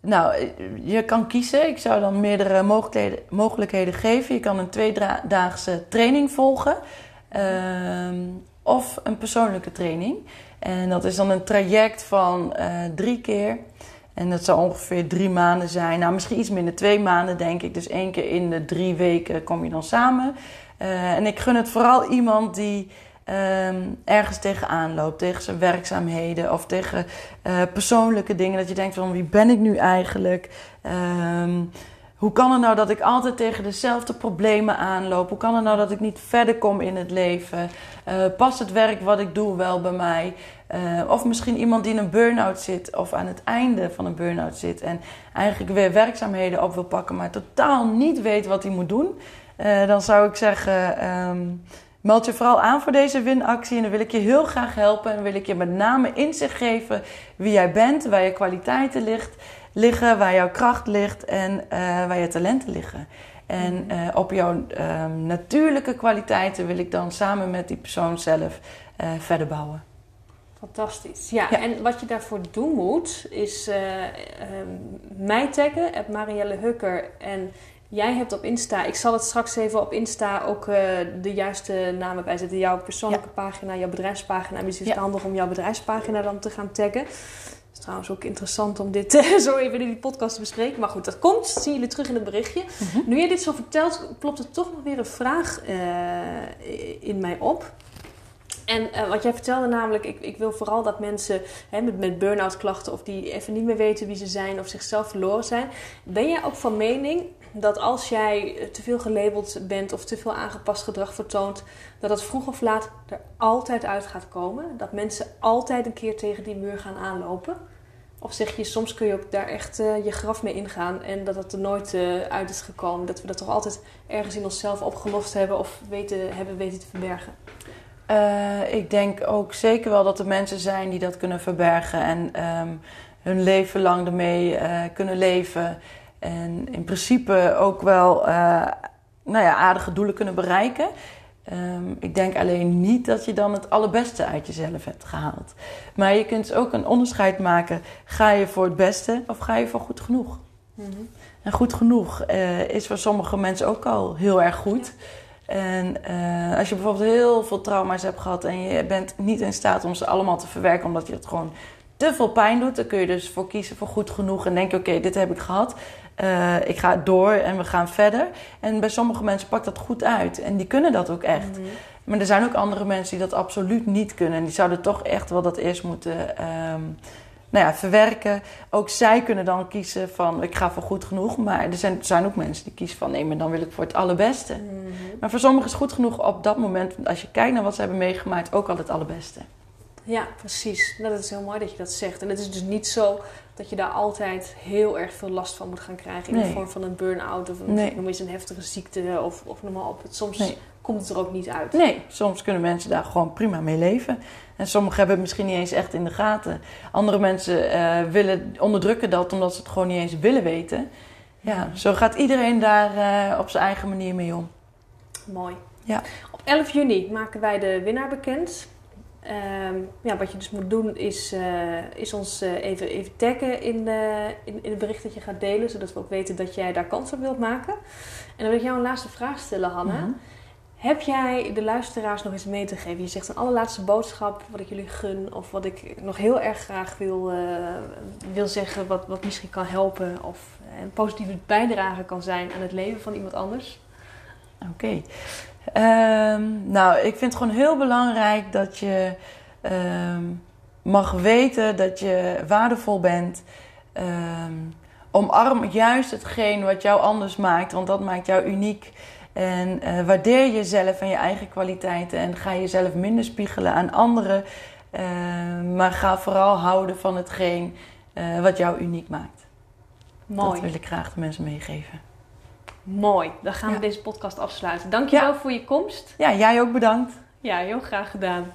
Speaker 2: nou, je kan kiezen. Ik zou dan meerdere mogelijkheden, mogelijkheden geven. Je kan een tweedaagse training volgen. Um, of een persoonlijke training. En dat is dan een traject van uh, drie keer. En dat zou ongeveer drie maanden zijn. Nou, misschien iets minder, twee maanden denk ik. Dus één keer in de drie weken kom je dan samen. Uh, en ik gun het vooral iemand die um, ergens tegenaan loopt. Tegen zijn werkzaamheden of tegen uh, persoonlijke dingen. Dat je denkt van wie ben ik nu eigenlijk? Um, hoe kan het nou dat ik altijd tegen dezelfde problemen aanloop? Hoe kan het nou dat ik niet verder kom in het leven? Uh, past het werk wat ik doe wel bij mij? Uh, of misschien iemand die in een burn-out zit of aan het einde van een burn-out zit en eigenlijk weer werkzaamheden op wil pakken, maar totaal niet weet wat hij moet doen. Uh, dan zou ik zeggen: um, meld je vooral aan voor deze winactie en dan wil ik je heel graag helpen. En wil ik je met name inzicht geven wie jij bent, waar je kwaliteiten ligt liggen, waar jouw kracht ligt en uh, waar je talenten liggen. En uh, op jouw uh, natuurlijke kwaliteiten wil ik dan samen met die persoon zelf uh, verder bouwen.
Speaker 1: Fantastisch. Ja, ja, en wat je daarvoor doen moet, is uh, mij taggen, at Marielle Hukker. En jij hebt op Insta, ik zal het straks even op Insta ook de juiste namen bijzetten. Jouw persoonlijke ja. pagina, jouw bedrijfspagina. Misschien is het ja. handig om jouw bedrijfspagina dan te gaan taggen. Trouwens ook interessant om dit uh, [LAUGHS] zo even in die podcast te bespreken. Maar goed, dat komt. Dat zien jullie terug in het berichtje.
Speaker 2: Mhm.
Speaker 1: Nu je dit zo vertelt, klopt er toch nog weer een vraag uh, in mij op. En uh, wat jij vertelde namelijk, ik, ik wil vooral dat mensen hè, met, met burn-out klachten... of die even niet meer weten wie ze zijn of zichzelf verloren zijn... ben jij ook van mening dat als jij te veel gelabeld bent of te veel aangepast gedrag vertoont... dat het vroeg of laat er altijd uit gaat komen? Dat mensen altijd een keer tegen die muur gaan aanlopen? Of zeg je, soms kun je ook daar echt uh, je graf mee ingaan en dat het er nooit uh, uit is gekomen? Dat we dat toch altijd ergens in onszelf opgelost hebben of weten, hebben weten te verbergen?
Speaker 2: Uh, ik denk ook zeker wel dat er mensen zijn die dat kunnen verbergen en um, hun leven lang ermee kunnen leven. En in principe ook wel nou ja, aardige doelen kunnen bereiken. Um, ik denk alleen niet dat je dan het allerbeste uit jezelf hebt gehaald. Maar je kunt ook een onderscheid maken. Ga je voor het beste of ga je voor goed genoeg?
Speaker 1: Mhm.
Speaker 2: Mm -hmm. En goed genoeg is voor sommige mensen ook al heel erg goed. Ja. En uh, als je bijvoorbeeld heel veel trauma's hebt gehad en je bent niet in staat om ze allemaal te verwerken omdat je het gewoon te veel pijn doet, dan kun je dus voor kiezen voor goed genoeg en denk je: oké, okay, dit heb ik gehad. Uh, ik ga door en we gaan verder. En bij sommige mensen pakt dat goed uit en die kunnen dat ook echt.
Speaker 1: Mhm.
Speaker 2: Mm -hmm. Maar er zijn ook andere mensen die dat absoluut niet kunnen. En die zouden toch echt wel dat eerst moeten um, nou ja, verwerken. Ook zij kunnen dan kiezen van ik ga voor goed genoeg. Maar er zijn, er zijn ook mensen die kiezen van nee, maar dan wil ik voor het allerbeste.
Speaker 1: Mm -hmm.
Speaker 2: Maar voor sommigen is goed genoeg op dat moment, als je kijkt naar wat ze hebben meegemaakt, ook al het allerbeste.
Speaker 1: Ja, precies. Nou, dat is heel mooi dat je dat zegt. En het is dus niet zo dat je daar altijd heel erg veel last van moet gaan krijgen. In
Speaker 2: nee.
Speaker 1: de vorm van een burn-out of een,
Speaker 2: nee.
Speaker 1: noem eens een heftige ziekte of, of noem maar op. Soms
Speaker 2: nee.
Speaker 1: komt het er ook niet uit.
Speaker 2: Nee, soms kunnen mensen daar gewoon prima mee leven. En sommigen hebben het misschien niet eens echt in de gaten. Andere mensen uh, willen, onderdrukken dat omdat ze het gewoon niet eens willen weten. Ja, zo gaat iedereen daar uh, op zijn eigen manier mee om.
Speaker 1: Mooi.
Speaker 2: Ja.
Speaker 1: Op 11 juni maken wij de winnaar bekend. Um, ja, wat je dus moet doen is, uh, is ons uh, even, even taggen in, uh, in, in, het bericht dat je gaat delen, zodat we ook weten dat jij daar kans op wilt maken. En dan wil ik jou een laatste vraag stellen, Hanne.
Speaker 2: Mhm.
Speaker 1: Heb jij de luisteraars nog eens mee te geven? Je zegt een allerlaatste boodschap, wat ik jullie gun, of wat ik nog heel erg graag wil, wil zeggen, wat, wat misschien kan helpen of een positieve bijdrage kan zijn aan het leven van iemand anders?
Speaker 2: Oké. Okay. Um, nou, ik vind het gewoon heel belangrijk dat je um, mag weten dat je waardevol bent. Um, omarm juist hetgeen wat jou anders maakt, want dat maakt jou uniek. En uh, waardeer jezelf en je eigen kwaliteiten en ga jezelf minder spiegelen aan anderen. maar ga vooral houden van hetgeen uh, wat jou uniek maakt.
Speaker 1: Mooi.
Speaker 2: Dat wil ik graag de mensen meegeven.
Speaker 1: Mooi, dan gaan
Speaker 2: Ja.
Speaker 1: we deze podcast afsluiten. Dankjewel voor je komst.
Speaker 2: Ja, jij ook bedankt.
Speaker 1: Ja, heel graag gedaan.